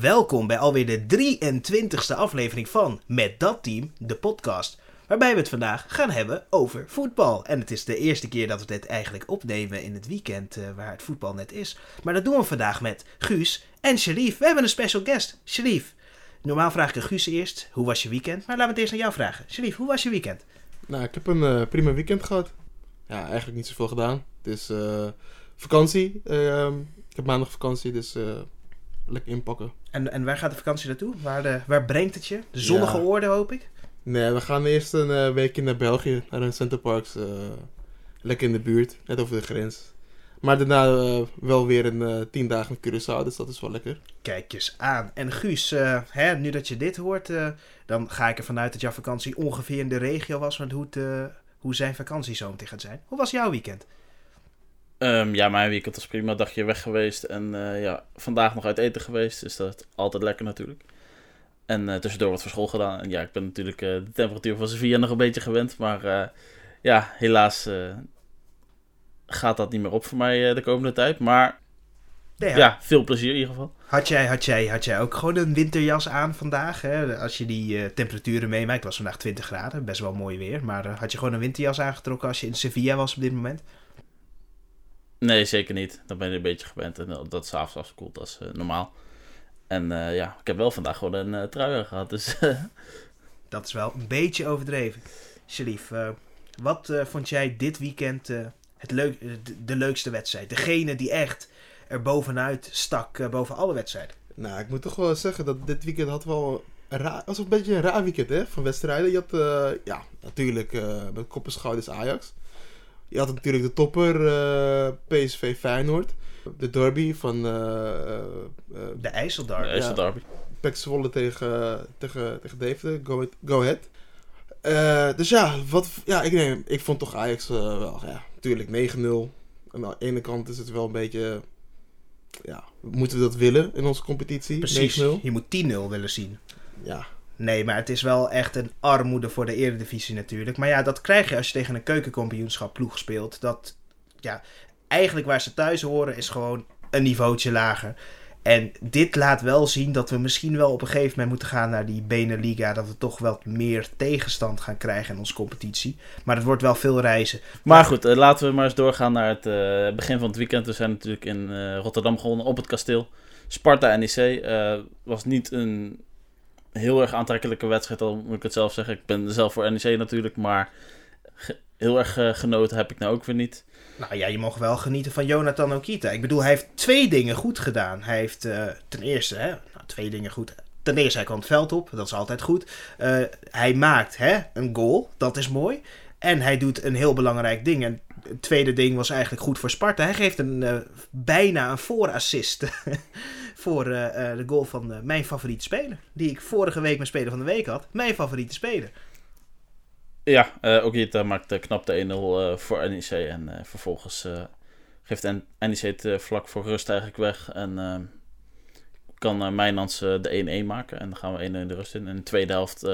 Welkom bij alweer de 23ste aflevering van Met Dat Team, de podcast. Waarbij we het vandaag gaan hebben over voetbal. En het is de eerste keer dat we dit eigenlijk opnemen in het weekend eh, waar het voetbal net is. Maar dat doen we vandaag met Guus en Sharif. We hebben een special guest, Sharif. Normaal vraag ik Guus eerst, hoe was je weekend? Maar laten we het eerst aan jou vragen. Sharif, hoe was je weekend? Nou, ik heb een eh, prima weekend gehad. Ja, eigenlijk niet zoveel gedaan. Het is eh, vakantie. Ehm, ik heb maandag vakantie, dus lekker inpakken. En, en waar gaat de vakantie naartoe? Waar, de, waar brengt het je? De zonnige Ja. oorden, hoop ik? Nee, we gaan eerst een eh, weekje naar België, naar een Centerparks. eh lekker in de buurt, net over de grens. Maar daarna eh, wel weer een eh, tien dagen in Curaçao, dus dat is wel lekker. Kijk eens aan. En Guus, eh, hè, nu dat je dit hoort, eh, dan ga ik ervan uit dat jouw vakantie ongeveer in de regio was met hoe, het, eh, hoe zijn vakantie zo meteen gaat zijn. Hoe was jouw weekend? Ehm, ja, mijn weekend was prima. Dagje weg geweest. En eh, ja, vandaag nog uit eten geweest. Dus dat is altijd lekker natuurlijk. En eh, tussendoor wat voor school gedaan. En ja, ik ben natuurlijk eh, de temperatuur van Sevilla nog een beetje gewend. Maar ja, helaas gaat dat niet meer op voor mij de komende tijd. Maar Nee, ja. veel plezier in ieder geval. Had, jij, had, jij, had jij ook gewoon een winterjas aan vandaag? Hè? Als je die temperaturen meemaakt. Het was vandaag 20 graden, best wel mooi weer. Maar had je gewoon een winterjas aangetrokken als je in Sevilla was op dit moment? Nee, zeker niet. Dan ben je een beetje gewend. En dat het s'avonds afkoelt, dat is eh, normaal. En eh, ja, ik heb wel vandaag gewoon een eh, trui aan gehad. Dus Dat is wel een beetje overdreven. Sharif, eh, wat eh, vond jij dit weekend eh, het leuk, de, de leukste wedstrijd? Degene die echt er bovenuit stak, eh, boven alle wedstrijden. Nou, ik moet toch wel zeggen dat dit weekend had wel een raar, was een beetje een raar weekend hè, van wedstrijden. Je had, eh, ja, natuurlijk eh, met kop en schouders Ajax. Je had natuurlijk de topper eh, PSV Feyenoord. De derby van eh eh, De IJsseldarm. is ja. het derby. PEC Zwolle tegen, tegen, tegen Deventer. Go, ahead- go ahead. Eh, dus ja, wat, ja ik, denk, ik vond toch Ajax wel, ja, natuurlijk 9-0. Aan de ene kant is het wel een beetje, ja, moeten we dat willen in onze competitie? Precies, 9-0. je moet 10-0 willen zien. Ja, Nee, maar het is wel echt een armoede voor de eredivisie natuurlijk. Maar ja, dat krijg je als je tegen een keukenkampioenschap ploeg speelt. Dat, ja, eigenlijk waar ze thuis horen is gewoon een niveautje lager. En dit laat wel zien dat we misschien wel op een gegeven moment moeten gaan naar die Beneliga. Dat we toch wel meer tegenstand gaan krijgen in onze competitie. Maar het wordt wel veel reizen. Maar goed, eh, laten we maar eens doorgaan naar het eh, begin van het weekend. We zijn natuurlijk in eh, Rotterdam gewonnen op het kasteel. Sparta NEC was niet een heel erg aantrekkelijke wedstrijd, al moet ik het zelf zeggen. Ik ben zelf voor NEC natuurlijk, maar heel erg eh, genoten heb ik nou ook weer niet. Nou ja, je mag wel genieten van Jonathan Okita. Ik bedoel, hij heeft twee dingen goed gedaan. Hij heeft eh, ten eerste, hè, nou, twee dingen goed. Ten eerste, hij kwam het veld op. Dat is altijd goed. Eh, hij maakt hè, een goal. Dat is mooi. En hij doet een heel belangrijk ding. En het tweede ding was eigenlijk goed voor Sparta. Hij geeft een, bijna een voorassist voor eh, eh, de goal van eh, mijn favoriete speler. Die ik vorige week mijn speler van de week had. Mijn favoriete speler. Ja, eh Okita maakt knap de 1-0 eh, voor NEC. En vervolgens geeft NEC het vlak voor rust eigenlijk weg. En kan Mijnans de 1-1 maken. En dan gaan we 1-1 de rust in. En in de tweede helft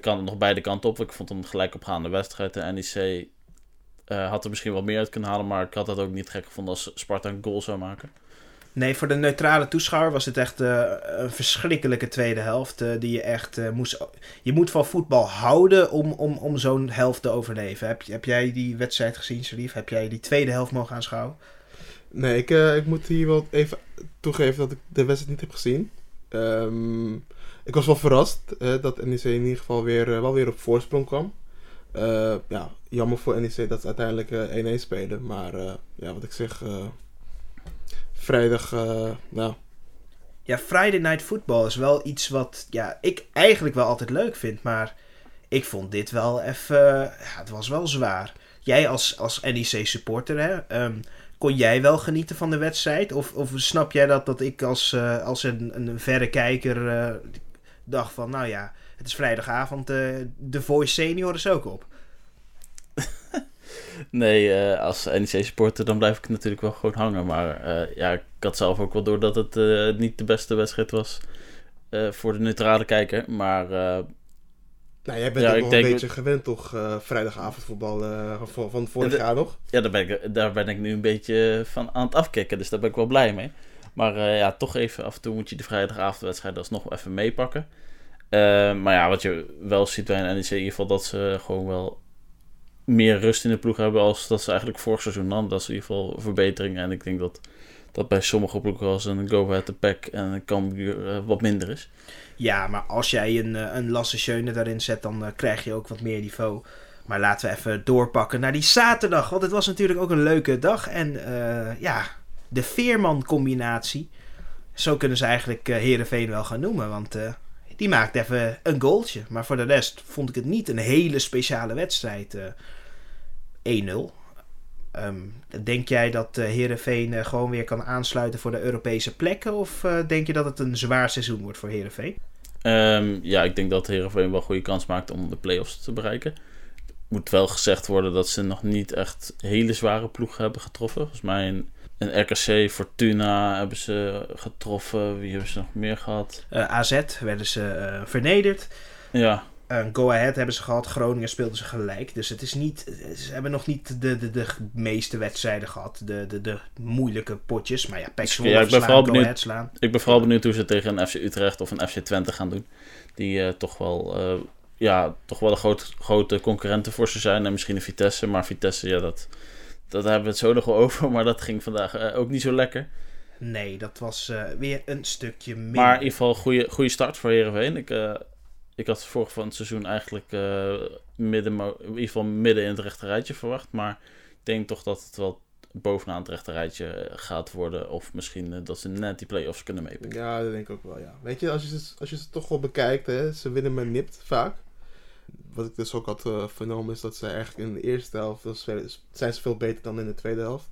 kan het nog beide kanten op. Ik vond hem gelijk opgaande wedstrijd. De NEC had er misschien wel meer uit kunnen halen. Maar ik had dat ook niet gek gevonden als Sparta een goal zou maken. Nee, voor de neutrale toeschouwer was het echt eh, een verschrikkelijke tweede helft. eh, die je echt eh, moest. Je moet van voetbal houden om, om, om zo'n helft te overleven. Heb, heb jij die wedstrijd gezien, Sharif? Heb jij die tweede helft mogen aanschouwen? nee, ik, ik moet hier wel even toegeven dat ik de wedstrijd niet heb gezien. Ehm, ik was wel verrast dat NEC in ieder geval weer, wel weer op voorsprong kwam. Ja, jammer voor NEC dat ze uiteindelijk eh, 1-1 spelen. Maar ja, wat ik zeg, vrijdag, eh, nou, Ja, Friday Night Football is wel iets wat ja, ik eigenlijk wel altijd leuk vind. Maar ik vond dit wel even. ja, het was wel zwaar. Jij als, als NEC supporter, hè, ehm, kon jij wel genieten van de wedstrijd? Of, of snap jij dat, dat ik als, eh, als een, een verre kijker eh, dacht van, nou ja, het is vrijdagavond, eh de Voice Senior is ook op. Nee, eh, als NEC-supporter dan blijf ik natuurlijk wel gewoon hangen. Maar eh, ja, ik had zelf ook wel door dat het eh, niet de beste wedstrijd was voor de neutrale kijker. Maar Nou, jij bent Ja, ook wel denk- een beetje gewend toch, vrijdagavondvoetbal van, van vorig De- jaar nog? Ja, daar ben, ik, daar ben ik nu een beetje van aan het afkicken. Dus daar ben ik wel blij mee. Maar ja, toch even af en toe moet je de vrijdagavondwedstrijd alsnog even meepakken. Maar ja, wat je wel ziet bij een NEC in ieder geval... dat ze gewoon wel meer rust in de ploeg hebben... als dat ze eigenlijk vorig seizoen hadden. Dat is in ieder geval verbetering. En ik denk dat dat bij sommige ploegen als een Go Ahead de Pack en een Cambuur eh, wat minder is. Ja, maar als jij een, eh, een Lasse Schöne daarin zet, dan eh, krijg je ook wat meer niveau. Maar laten we even doorpakken naar die zaterdag. Want het was natuurlijk ook een leuke dag. En ja, de Veerman-combinatie. Zo kunnen ze eigenlijk Herenveen wel gaan noemen. Want die maakt even een goaltje. Maar voor de rest vond ik het niet een hele speciale wedstrijd. eh 1-0. Ehm, denk jij dat eh Herenveen eh, gewoon weer kan aansluiten voor de Europese plekken? Of eh, denk je dat het een zwaar seizoen wordt voor Herenveen? Ehm, ja, ik denk dat Heerenveen wel goede kans maakt om de play-offs te bereiken. Moet wel gezegd worden dat ze nog niet echt hele zware ploegen hebben getroffen. Volgens mij een, een RKC, Fortuna hebben ze getroffen. Wie hebben ze nog meer gehad? Eh, AZ werden ze eh, vernederd. Ja, Eh, Go Ahead hebben ze gehad. Groningen speelden ze gelijk. Dus het is niet, ze hebben nog niet de, de, de meeste wedstrijden gehad. De, de, de moeilijke potjes. Maar ja, PEC Ja, ik ben Go. Ahead slaan. ik ben vooral benieuwd hoe ze tegen een FC Utrecht of een FC Twente gaan doen. Die toch wel, ja, toch wel een groot, grote concurrenten voor ze zijn. En misschien een Vitesse. Maar Vitesse, ja, dat, dat hebben we het zo nog wel over. Maar dat ging vandaag eh, ook niet zo lekker. Nee, dat was eh, weer een stukje minder. Maar in ieder geval goede, goede start voor Heerenveen. Ik, eh, ik had vorig van het seizoen eigenlijk eh, midden, in ieder geval midden in het rechte rijtje verwacht. Maar ik denk toch dat het wel bovenaan het rechte rijtje eh, gaat worden. Of misschien dat ze net die play-offs kunnen meepikken. Ja, dat denk ik ook wel, ja. Weet je, als je ze, als je ze toch wel bekijkt, hè, ze winnen met nipt vaak. Wat ik dus ook had eh, vernomen is dat ze eigenlijk in de eerste helft zijn ze veel beter dan in de tweede helft.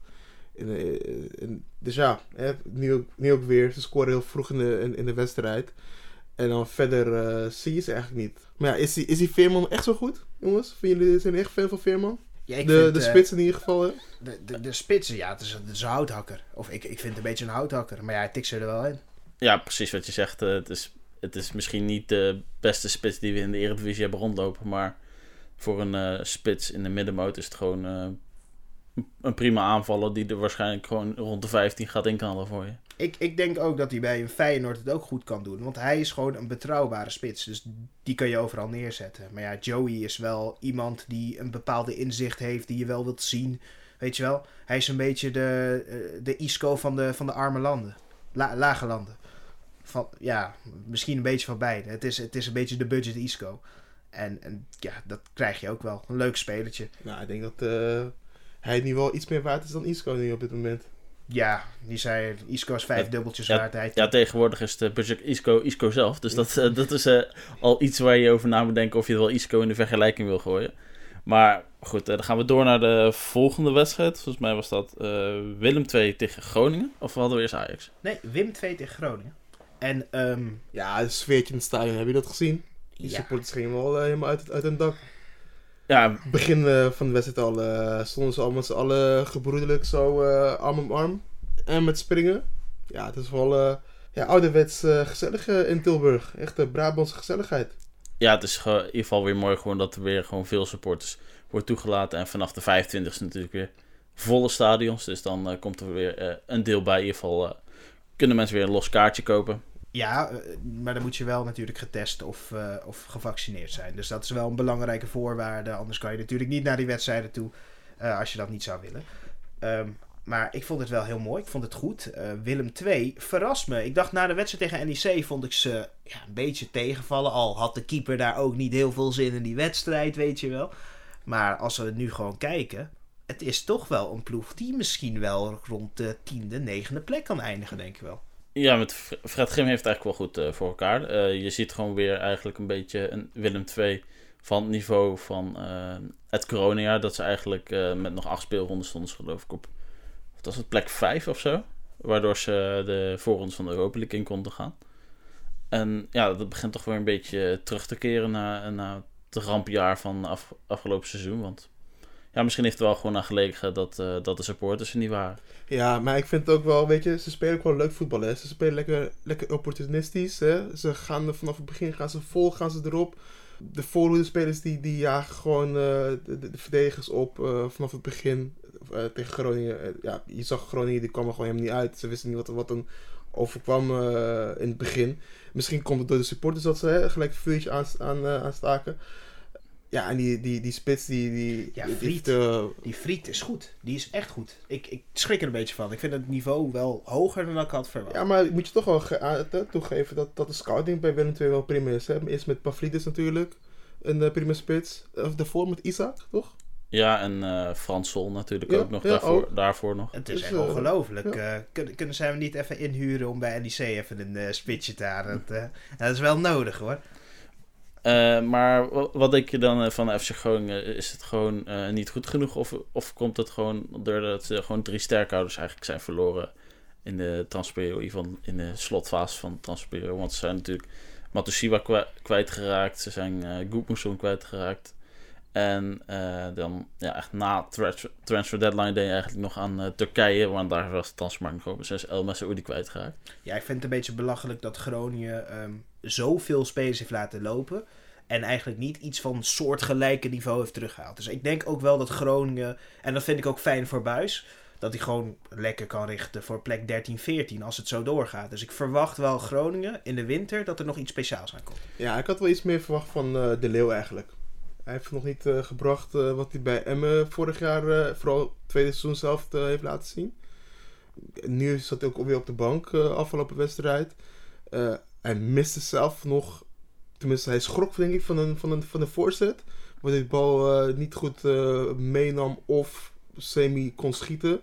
In de, in- dus ja, hè, nu, ook, nu ook weer. Ze scoren heel vroeg in de, in, in de wedstrijd. En dan verder eh, zie je ze eigenlijk niet. Maar ja, is die, is die Veerman echt zo goed, jongens? Vinden jullie, zijn jullie echt fan van Veerman? Ja, ik De, vind, de eh, spits in ieder geval, hè? de, de, de spitsen, ja, het is, het is een houthakker. Of ik, ik vind het een beetje een houthakker. Maar ja, hij tikt ze er wel in. Ja, precies wat je zegt. eh, het, is, het is misschien niet de beste spits die we in de Eredivisie hebben rondlopen. Maar voor een eh, spits in de middenmoot is het gewoon eh, een prima aanvaller. Die er waarschijnlijk gewoon rond de 15 gaat inknallen voor je. Ik, ik denk ook dat hij bij een Feyenoord het ook goed kan doen. Want hij is gewoon een betrouwbare spits. Dus die kan je overal neerzetten. Maar ja, Joey is wel iemand die een bepaalde inzicht heeft. Die je wel wilt zien. Weet je wel? Hij is een beetje de, eh, de Isco van de, van de arme landen. La- lage landen. Van, ja, misschien een beetje van beide. Het is, het is een beetje de budget Isco. En, en ja, dat krijg je ook wel. Een leuk spelertje. Nou, ik denk dat eh, hij nu wel iets meer waard is dan Isco nu op dit moment. Ja, die zei Isco is vijf Ja, dubbeltjes ja, waard. Hij Ja, tegenwoordig is de budget Isco Isco zelf. Dus dat, eh, dat is eh, al iets waar je over na moet denken of je wel Isco in de vergelijking wil gooien. Maar goed, dan gaan we door naar de volgende wedstrijd. Volgens mij was dat eh, Willem 2 tegen Groningen. Of hadden we eerst Ajax? Nee, Wim 2 tegen Groningen. En ehm Ja, het sfeertje in het stadion, heb je dat gezien? Die ja, supporters gingen wel eh, helemaal uit, het- uit hun dak. Ja, Begin eh, van de wedstrijd al eh, stonden ze al met z'n allen gebroedelijk zo eh, arm om arm. En met springen. Ja, het is wel eh ja, ouderwets gezellig eh, in Tilburg. Echt de Brabantse gezelligheid. ja, het is in ieder geval weer mooi gewoon dat er weer gewoon veel supporters wordt toegelaten. En vanaf de 25 e natuurlijk weer volle stadions. Dus dan komt er weer eh, een deel bij. In ieder geval eh, kunnen mensen weer een los kaartje kopen. Ja, eh, maar dan moet je wel natuurlijk getest of, eh, of gevaccineerd zijn. Dus dat is wel een belangrijke voorwaarde. Anders kan je natuurlijk niet naar die wedstrijden toe eh, als je dat niet zou willen. Ehm, maar ik vond het wel heel mooi. Ik vond het goed. Willem 2 verrast me. Ik dacht na de wedstrijd tegen NEC vond ik ze ja, een beetje tegenvallen. Al had de keeper daar ook niet heel veel zin in die wedstrijd, weet je wel. Maar als we nu gewoon kijken. Het is toch wel een ploeg die misschien wel rond de tiende, negende plek kan eindigen, denk ik wel. Ja, met Fre- Fred Grim heeft het eigenlijk wel goed eh, voor elkaar. Eh, je ziet gewoon weer eigenlijk een beetje een Willem II van het niveau van eh, het coronajaar. Dat ze eigenlijk met nog acht speelronden stonden, geloof ik op. Of was het plek vijf of zo? Waardoor ze de voorrondes van de Europa League in konden gaan. En ja, dat begint toch weer een beetje terug te keren na, na het rampjaar van af, afgelopen seizoen. Want ja, misschien heeft het wel gewoon aan gelegen dat, eh, dat de supporters er niet waren. Ja, maar ik vind het ook wel, weet je, ze spelen wel leuk voetbal, hè. Ze spelen lekker, lekker opportunistisch, hè. Ze gaan vanaf het begin, gaan ze vol, gaan ze erop. De spelers die, die jagen gewoon eh, de, de, de verdedigers op eh, vanaf het begin tegen Groningen. Ja, je zag Groningen, die kwam er gewoon helemaal niet uit. Ze wisten niet wat, wat er overkwam in het begin. Misschien komt het door de supporters dat ze gelijk een vuurtje aan, aan, aanstaken. Ja, en die, die, die spits, die... die Ja, die Vliet. heeft, Die Friet is goed. Die is echt goed. Ik, ik schrik er een beetje van. Ik vind het niveau wel hoger dan ik had verwacht. Ja, maar moet je toch wel eh, toegeven dat, dat de scouting bij Willem II wel prima is. Hè? Eerst met Pavlidis natuurlijk, een eh, prima spits. Of daarvoor met Isaac, toch? Ja, en eh Frans Sol natuurlijk Ja, ook nog ja, daarvoor, ook. daarvoor nog. Het is Dus, echt eh, ongelooflijk. Kunnen, kunnen zij hem niet even inhuren om bij NEC even een eh spitsje te halen? Dat, eh, dat is wel nodig hoor. Eh, maar wa- wat denk je dan eh, van FC Groningen? Is het gewoon eh, niet goed genoeg? Of, of komt het gewoon doordat ze gewoon drie sterkhouders eigenlijk zijn verloren in de transferperiode, van in de slotfase van de? Want ze zijn natuurlijk Matusiwa kwijtgeraakt, ze zijn eh Goedmoeson kwijtgeraakt. En dan ja, echt na transfer, transfer deadline deed je eigenlijk nog aan Turkije, want daar was de transfermarkt nog open. Zijn El kwijtgeraakt. Ja, ik vind het een beetje belachelijk dat Groningen ehm, zoveel spelers heeft laten lopen. En eigenlijk niet iets van soortgelijke niveau heeft teruggehaald. Dus ik denk ook wel dat Groningen, en dat vind ik ook fijn voor Buis, dat hij gewoon lekker kan richten voor plek 13, 14 als het zo doorgaat. Dus ik verwacht wel Groningen in de winter dat er nog iets speciaals aankomt. Ja, ik had wel iets meer verwacht van eh, De Leeuw eigenlijk. Hij heeft nog niet eh, gebracht eh, wat hij bij Emmen vorig jaar, vooral tweede seizoen zelf, heeft laten zien. Nu zat hij ook weer op de bank afgelopen wedstrijd. Hij miste zelf nog, tenminste hij schrok denk ik van een, van een, van een voorzet. Waar hij de bal eh, niet goed eh, meenam of semi kon schieten.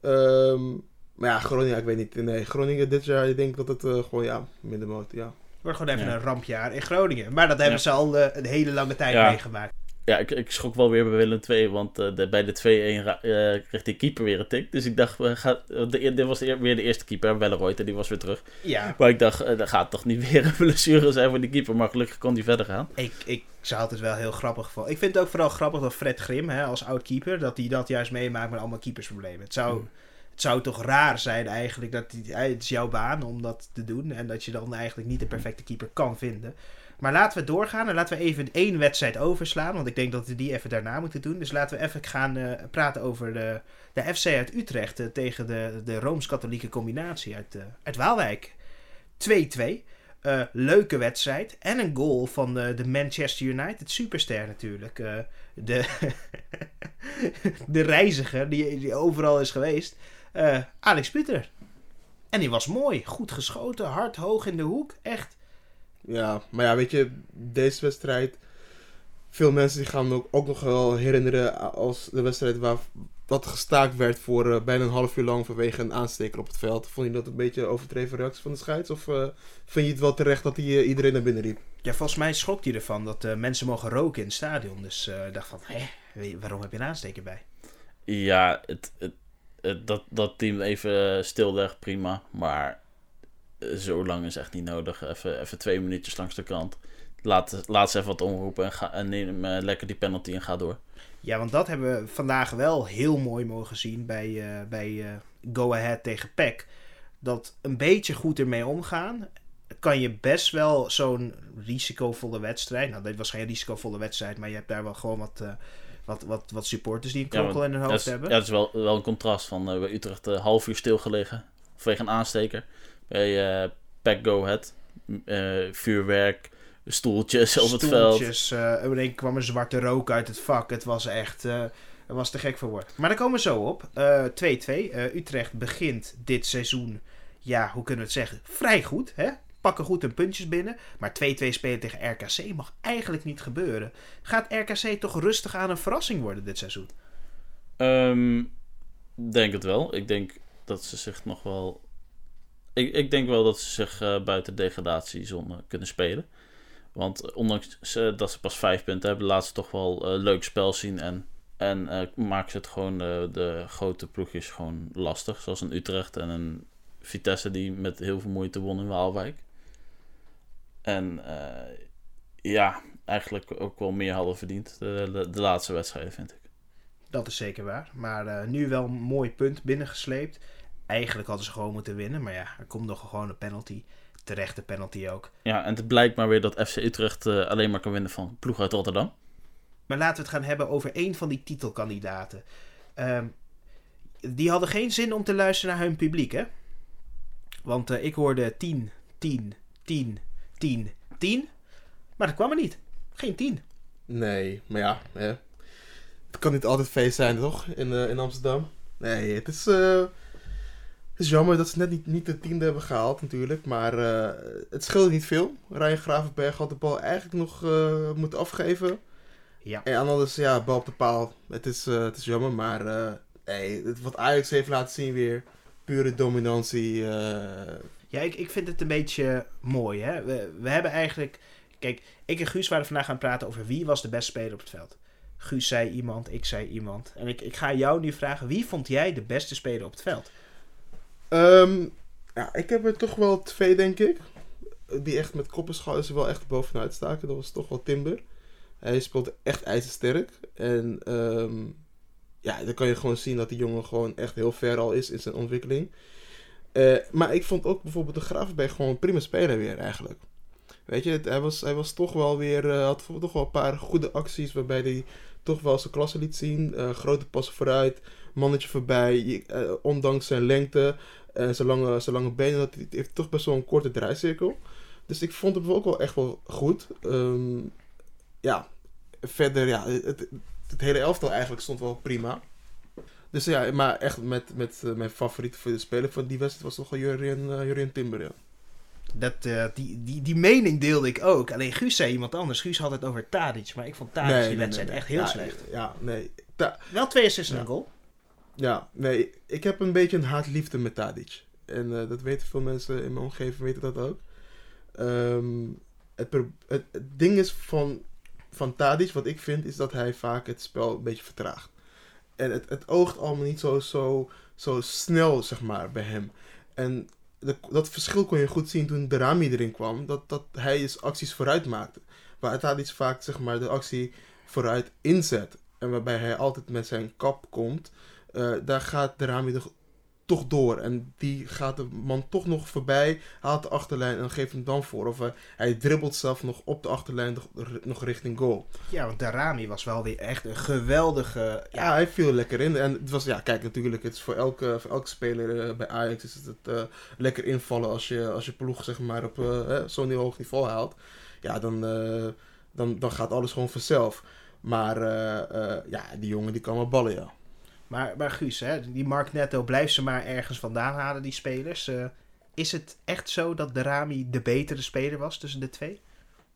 Ehm, maar ja, Groningen, ik weet niet. Nee, Groningen dit jaar, ik denk dat het eh, gewoon, ja, middenmoot, ja. Wordt gewoon even Ja. een rampjaar in Groningen. Maar dat hebben Ja. ze al een hele lange tijd Ja. meegemaakt. Ja, ik, ik schrok wel weer bij Willem 2, want eh, de, bij de 2-1 ra- eh, kreeg die keeper weer een tik. Dus ik dacht, we gaan, de, dit was weer de eerste keeper, Welleroyte, die was weer terug. Ja, Maar ik dacht, eh, er gaat toch niet weer een blessure zijn voor die keeper, maar gelukkig kon die verder gaan. ik, ik zou het wel heel grappig gevonden. Ik vind het ook vooral grappig dat Fred Grim, hè, als oud-keeper, dat hij dat juist meemaakt met allemaal keepersproblemen. Het zou, Hmm. het zou toch raar zijn eigenlijk dat hij- het is jouw baan om dat te doen. En dat je dan eigenlijk niet de perfecte keeper kan vinden. Maar laten we doorgaan en laten we even één wedstrijd overslaan. Want ik denk dat we die even daarna moeten doen. Dus laten we even gaan eh, praten over de, de FC uit Utrecht eh, tegen de, de Rooms-Katholieke combinatie uit, uit Waalwijk. 2-2. Eh, leuke wedstrijd. En een goal van eh, de Manchester United superster natuurlijk. De, de reiziger die, die overal is geweest. Alex Pieter. En die was mooi. Goed geschoten. Hard hoog in de hoek. Echt. Ja, maar ja, weet je, deze wedstrijd. Veel mensen die gaan me ook, ook nog wel herinneren als de wedstrijd waar wat gestaakt werd voor eh, bijna een half uur lang vanwege een aansteker op het veld. Vond je dat een beetje een overdreven reactie van de scheids? Of eh, vind je het wel terecht dat hij eh, iedereen naar binnen riep? Ja, volgens mij schrok hij ervan dat eh, mensen mogen roken in het stadion. Dus eh, ik dacht van, hè, wie- waarom heb je een aansteker bij? Ja, het, het, het- dat, dat team even stilleggen, prima. Maar zo lang is echt niet nodig. Even, even twee minuutjes langs de kant. Laat, laat ze even wat omroepen en, ga, en neem eh, lekker die penalty en ga door. Ja, want dat hebben we vandaag wel heel mooi mogen zien bij, eh, bij eh, Go Ahead tegen PEC. Dat een beetje goed ermee omgaan, kan je best wel zo'n risicovolle wedstrijd... Nou, dit was geen risicovolle wedstrijd, maar je hebt daar wel gewoon wat, wat, wat, wat supporters die een Ja, kronkel in hun hoofd is, hebben. ja, het is wel, wel een contrast van eh, bij Utrecht een half uur stilgelegen vanwege een aansteker. Bij eh Pack Go Ahead, eh, vuurwerk, stoeltjes op het veld. Stoeltjes, eh ineens kwam er zwarte rook uit het vak. Het was echt... het was te gek voor woord. Maar daar komen we zo op. Eh, 2-2. Eh, Utrecht begint dit seizoen... Ja, hoe kunnen we het zeggen? Vrij goed, hè? Pakken goed hun puntjes binnen. Maar 2-2 spelen tegen RKC mag eigenlijk niet gebeuren. Gaat RKC toch rustig aan een verrassing worden dit seizoen? Ehm, denk het wel. Ik denk dat ze zich nog wel. Ik, ik denk wel dat ze zich eh, buiten degradatiezone kunnen spelen. Want ondanks dat ze pas vijf punten hebben, laten ze toch wel eh, leuk spel zien. En, en eh, maken ze het gewoon de grote ploegjes gewoon lastig. Zoals een Utrecht en een Vitesse die met heel veel moeite won in Waalwijk. En ja, eigenlijk ook wel meer hadden verdiend. De, de, laatste wedstrijden, vind ik. Dat is zeker waar. Maar nu wel een mooi punt binnengesleept. Eigenlijk hadden ze gewoon moeten winnen. Maar ja, er komt nog gewoon een penalty. terechte penalty ook. Ja, en het blijkt maar weer dat FC Utrecht eh, alleen maar kan winnen van ploeg uit Rotterdam. Maar laten we het gaan hebben over één van die titelkandidaten. Ehm, die hadden geen zin om te luisteren naar hun publiek, hè? Want eh, ik hoorde 10, 10, 10, 10, 10. Maar dat kwam er niet. Geen 10. Nee, maar ja, hè. het kan niet altijd feest zijn, toch? In, eh, in Amsterdam. Nee, het is, eh, het is jammer dat ze net niet, niet de tiende hebben gehaald, natuurlijk. Maar eh, het scheelt niet veel. Ryan Gravenberg had de bal eigenlijk nog eh, moeten afgeven. Ja. En anders, ja, bal op de paal. Het is, eh, het is jammer, maar het, wat Ajax heeft laten zien weer. Pure dominantie. Ja, ik, ik vind het een beetje mooi, hè? We, we hebben eigenlijk... Kijk, ik en Guus waren vandaag gaan praten over wie was de beste speler op het veld. Guus zei iemand, ik zei iemand. En ik, ik ga jou nu vragen, wie vond jij de beste speler op het veld? Ehm, ja, ik heb er toch wel twee, denk ik. Die echt met kop en schouders er wel echt bovenuit staken. Dat was toch wel Timber. Hij speelde echt ijzersterk. En ehm, ja, dan kan je gewoon zien dat die jongen gewoon echt heel ver al is in zijn ontwikkeling. Eh, maar ik vond ook bijvoorbeeld de Gravenberg gewoon een prima speler weer eigenlijk. Weet je, hij, was, hij was toch wel weer, eh, had toch wel een paar goede acties waarbij hij toch wel zijn klasse liet zien. Eh, grote passen vooruit, mannetje voorbij, je- eh, ondanks zijn lengte en zijn lange, zijn lange benen, dat hij heeft toch best wel een korte draaicirkel. Dus ik vond hem ook wel echt wel goed. Ehm, ja, verder, ja, het, het, het hele elftal eigenlijk stond wel prima. Dus ja, maar echt met, met eh, mijn favoriete voor de speler van die wedstrijd was toch wel Jurien, eh, Jurien Timber, ja. Dat, eh, die, die, die mening deelde ik ook. Alleen Guus zei iemand anders. Guus had het over Tadic. Maar ik vond Tadic die wedstrijd echt heel ja, slecht. Ja, nee. Ta- Wel twee assists en een goal. Ja, nee. Ik heb een beetje een haat-liefde met Tadic. En eh, dat weten veel mensen in mijn omgeving, weten dat ook. Ehm, het, het, ding is van, van Tadic, wat ik vind, is dat hij vaak het spel een beetje vertraagt. En het, het oogt allemaal niet zo, zo, zo snel, zeg maar, bij hem. En dat verschil kon je goed zien toen de Rami erin kwam. Dat, dat hij dus acties vooruit maakte. Waar Tadic vaak, zeg maar, de actie vooruit inzet. En waarbij hij altijd met zijn kap komt. Eh, daar gaat de Rami toch, door. En die gaat de man toch nog voorbij. Haalt de achterlijn en geeft hem dan voor. Of eh, hij dribbelt zelf nog op de achterlijn nog, richting goal. Ja, want Darami was wel weer echt een geweldige... Ja, hij viel lekker in. En het was, ja, kijk, natuurlijk, het is voor elke, voor elke speler eh, bij Ajax is het lekker invallen als je, als je ploeg, zeg maar, op zo'n hoog niveau haalt. Ja, dan, dan, dan gaat alles gewoon vanzelf. Maar ja, die jongen die kan wel ballen, ja. Maar, maar Guus, hè, die Mark Netto blijft ze maar ergens vandaan halen, die spelers. Eh, is het echt zo dat Darami de betere speler was tussen de twee?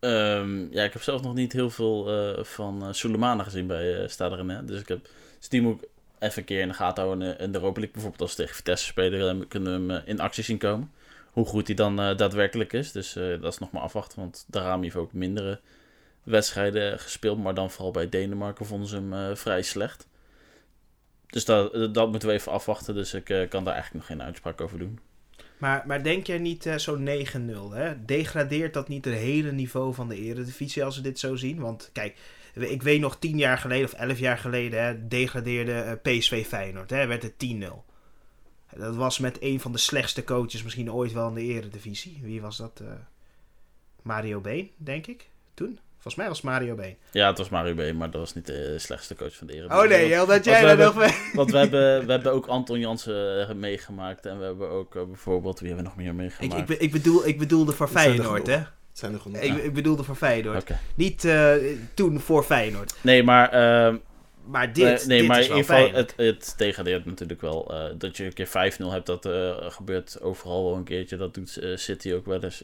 Ehm, ja, ik heb zelf nog niet heel veel eh, van uh, gezien bij uh, Stade. Dus, ik heb, moet ik even een keer in de gaten houden in de Europa League. Bijvoorbeeld als tegen Vitesse spelen, kunnen we hem in actie zien komen. Hoe goed hij dan daadwerkelijk is. Dus dat is nog maar afwachten. Want Darami heeft ook mindere wedstrijden gespeeld. Maar dan vooral bij Denemarken vonden ze hem vrij slecht. Dus dat, dat moeten we even afwachten. Dus ik uh, kan daar eigenlijk nog geen uitspraak over doen. Maar, maar denk jij niet uh, zo'n 9-0, hè? Degradeert dat niet het hele niveau van de eredivisie als we dit zo zien? Want kijk, ik weet nog tien jaar geleden of elf jaar geleden hè, degradeerde uh, PSV Feyenoord. Hè, werd het 10-0. Dat was met een van de slechtste coaches misschien ooit wel in de eredivisie. Wie was dat? Mario Been, denk ik, toen? Volgens mij was Mario Been. Ja, het was Mario Been, maar dat was niet de slechtste coach van de Eredivisie. Oh nee, heel dat jij dat nog... Want we hebben, we hebben ook Anton Jansen meegemaakt. En we hebben ook uh, bijvoorbeeld... Wie hebben we nog meer meegemaakt? Ik, ik, ik, bedoel, ik bedoelde voor Feyenoord, hè? zijn er genoeg. Ik, ik bedoelde voor Feyenoord. Okay. Niet uh, toen voor Feyenoord. Nee, maar... Uh, maar dit, nee, nee dit maar is in wel ieder geval, het, het degradeert natuurlijk wel. Uh, dat je een keer 5-0 hebt, dat uh, gebeurt overal wel een keertje. Dat doet uh, City ook wel eens.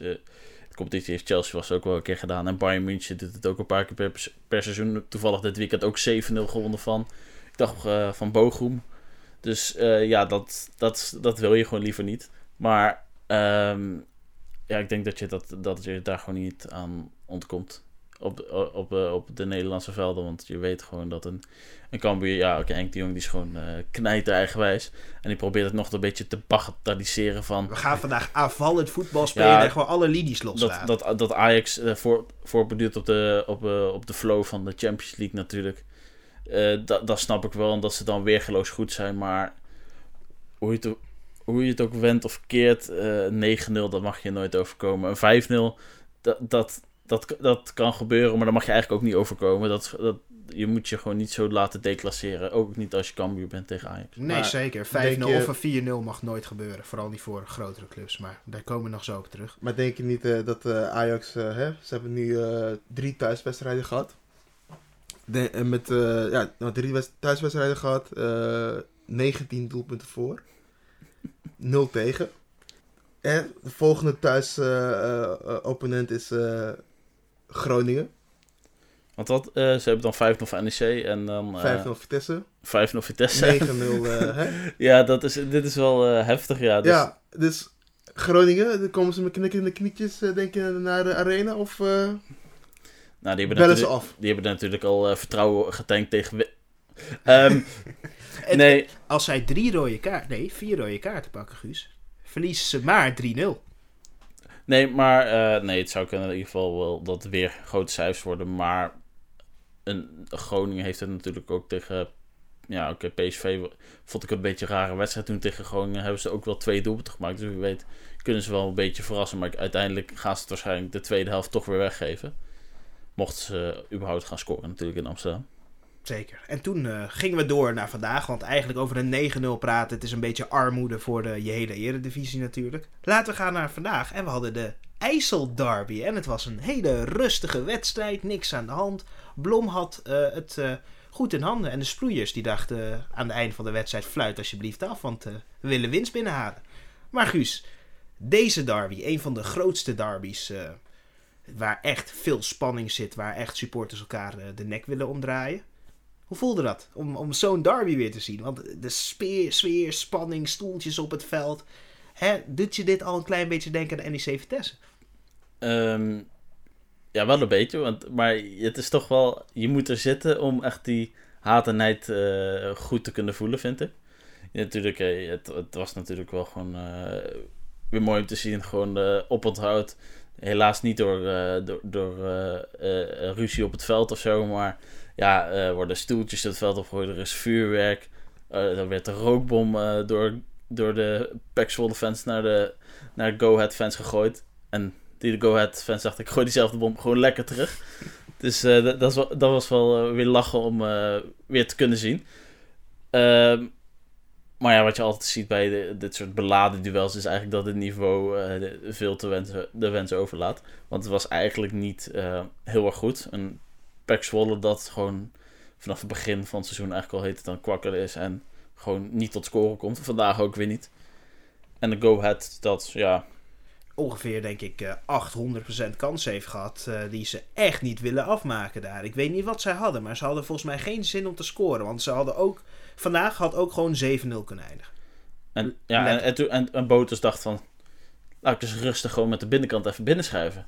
Competitie heeft Chelsea was ook wel een keer gedaan. En Bayern München doet het ook een paar keer per, per seizoen. Toevallig dit weekend ook 7-0 gewonnen van. Ik dacht van Bochum. Dus ja, dat, dat, dat wil je gewoon liever niet. Maar um, ja, ik denk dat je, dat, dat je daar gewoon niet aan ontkomt. Op, op, op, op de Nederlandse velden. Want je weet gewoon dat een, een Cambuur... Ja, oké, okay, Henk de Jong die is gewoon uh, knijter eigenwijs. En die probeert het nog een beetje te bagatelliseren van... We gaan vandaag aanvallend voetbal spelen ja, en gewoon alle linies loslaten. Dat, dat, dat Ajax uh, voor, voorbeduurt op de, op, uh, op de flow van de Champions League natuurlijk. Uh, dat, dat snap ik wel. En dat ze dan weergeloos goed zijn. Maar hoe je, te, hoe je het ook wendt of keert, eh 9-0, dat mag je nooit overkomen. Een 5-0, dat, dat, dat, dat kan gebeuren, maar dat mag je eigenlijk ook niet overkomen. Dat, dat, je moet je gewoon niet zo laten declasseren. Ook niet als je Cambuur bent tegen Ajax. Nee, Maar zeker. 5-0 denk je- of een 4-0 mag nooit gebeuren. Vooral niet voor grotere clubs. Maar daar komen we nog zo op terug. Maar denk je niet eh, dat eh, Ajax, eh, hè, ze hebben nu eh, drie thuiswedstrijden gehad. De, en met eh, ja, nou, drie thuiswedstrijden gehad, eh 19 doelpunten voor, 0 tegen. En de volgende thuis eh, eh, eh, opponent is eh, Groningen, Want wat, eh, ze hebben dan 5-0 van NEC en dan eh 5-0 Vitesse, 5-0 Vitesse. 9-0. eh, hè? ja, dat is, dit is wel eh, heftig, ja. Dus, Ja, dus Groningen, dan komen ze met knikkende knietjes eh, denk je, naar de arena of eh, nou, die, hebben bellen ze natuurlijk, af? die hebben natuurlijk al eh, vertrouwen getankt tegen... Ehm, En nee, Als zij drie rode kaarten, nee, vier rode kaarten pakken, Guus, verliezen ze maar 3-0. Nee, maar eh, nee, het zou kunnen in ieder geval wel dat weer grote cijfers worden. Maar een, Groningen heeft het natuurlijk ook tegen. Ja, oké, PSV vond ik een beetje een rare wedstrijd. Toen tegen Groningen hebben ze ook wel twee doelpunten gemaakt. Dus wie weet kunnen ze wel een beetje verrassen. Maar uiteindelijk gaan ze het waarschijnlijk de tweede helft toch weer weggeven. Mochten ze überhaupt gaan scoren natuurlijk in Amsterdam. Zeker. En toen eh, gingen we door naar vandaag. Want eigenlijk over een 9-0 praten, het is een beetje armoede voor de je hele eredivisie natuurlijk. Laten we gaan naar vandaag. En we hadden de IJsselderby. En het was een hele rustige wedstrijd, niks aan de hand. Blom had eh, het eh, goed in handen. En de sproeiers die dachten eh, aan het einde van de wedstrijd, fluit alsjeblieft af, want eh, we willen winst binnenhalen. Maar Guus, deze derby, een van de grootste derbies... eh, waar echt veel spanning zit, waar echt supporters elkaar eh, de nek willen omdraaien. Hoe voelde dat om, om zo'n derby weer te zien? Want de sfeer, sfeer, spanning, stoeltjes op het veld. Hè, doet je dit al een klein beetje denken aan NEC Vitesse? Ehm, ja, wel een beetje. Want, maar het is toch wel... Je moet er zitten om echt die haat en nijd eh, goed te kunnen voelen, vind ik. Ja, natuurlijk, eh, het, het was natuurlijk wel gewoon eh, weer mooi om te zien. Gewoon uh, oponthoud. Helaas niet door, door, door ruzie op het veld of zo. Maar ja, er worden stoeltjes het veld opgegooid. Er is vuurwerk. Eh, er werd de rookbom eh, door, door de Pax Zwolle fans naar de, naar Go Ahead fans gegooid. En die de Go Ahead fans dacht ik gooi diezelfde bom gewoon lekker terug. Dus dat, was, dat was wel weer lachen om weer te kunnen zien. Uh, maar ja, wat je altijd ziet bij dit soort beladen duels is eigenlijk dat het niveau eh, veel te wensen, de wens overlaat. Want het was eigenlijk niet eh, heel erg goed. Pek Zwolle dat gewoon vanaf het begin van het seizoen eigenlijk al heet het dan kwakker is en gewoon niet tot scoren komt. Vandaag ook weer niet. En de Go Ahead dat, ja, ongeveer, denk ik, uh, 800% kans heeft gehad. Uh, die ze echt niet willen afmaken daar. Ik weet niet wat zij hadden, maar ze hadden volgens mij geen zin om te scoren. Want ze hadden ook. Vandaag had ook gewoon 7-0 kunnen eindigen. En, ja, en, en, en, en Boters dacht van. Laat ik dus rustig gewoon met de binnenkant even binnenschuiven.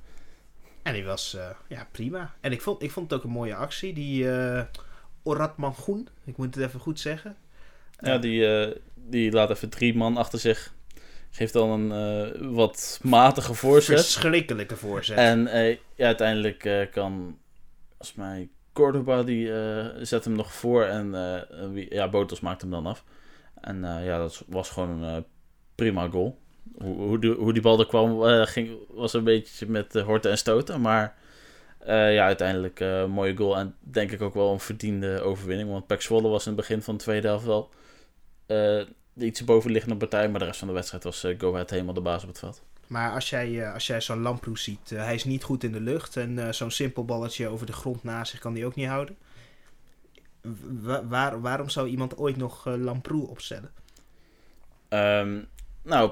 En die was uh, ja, prima. En ik vond, ik vond het ook een mooie actie. Die uh, Orat Mangoen, ik moet het even goed zeggen. Ja, die, uh, die laat even drie man achter zich geeft dan een wat matige voorzet. Verschrikkelijke voorzet. En ja, uiteindelijk kan, volgens mij, Cordoba die zet hem nog voor en ja, Botos maakt hem dan af. En ja, dat was gewoon een prima goal. Hoe, hoe, die, hoe die bal er kwam, ging, was een beetje met horten en stoten, maar ja, uiteindelijk een mooie goal en denk ik ook wel een verdiende overwinning. Want Pek Zwolle was in het begin van de tweede helft wel de iets bovenliggende partij. Maar de rest van de wedstrijd was Go Ahead helemaal de baas op het veld. Maar als jij, als jij zo'n Lamproes ziet, hij is niet goed in de lucht. En zo'n simpel balletje over de grond naast zich kan hij ook niet houden. Wa waar, waarom zou iemand ooit nog uh, Lamproe opstellen? Um, nou,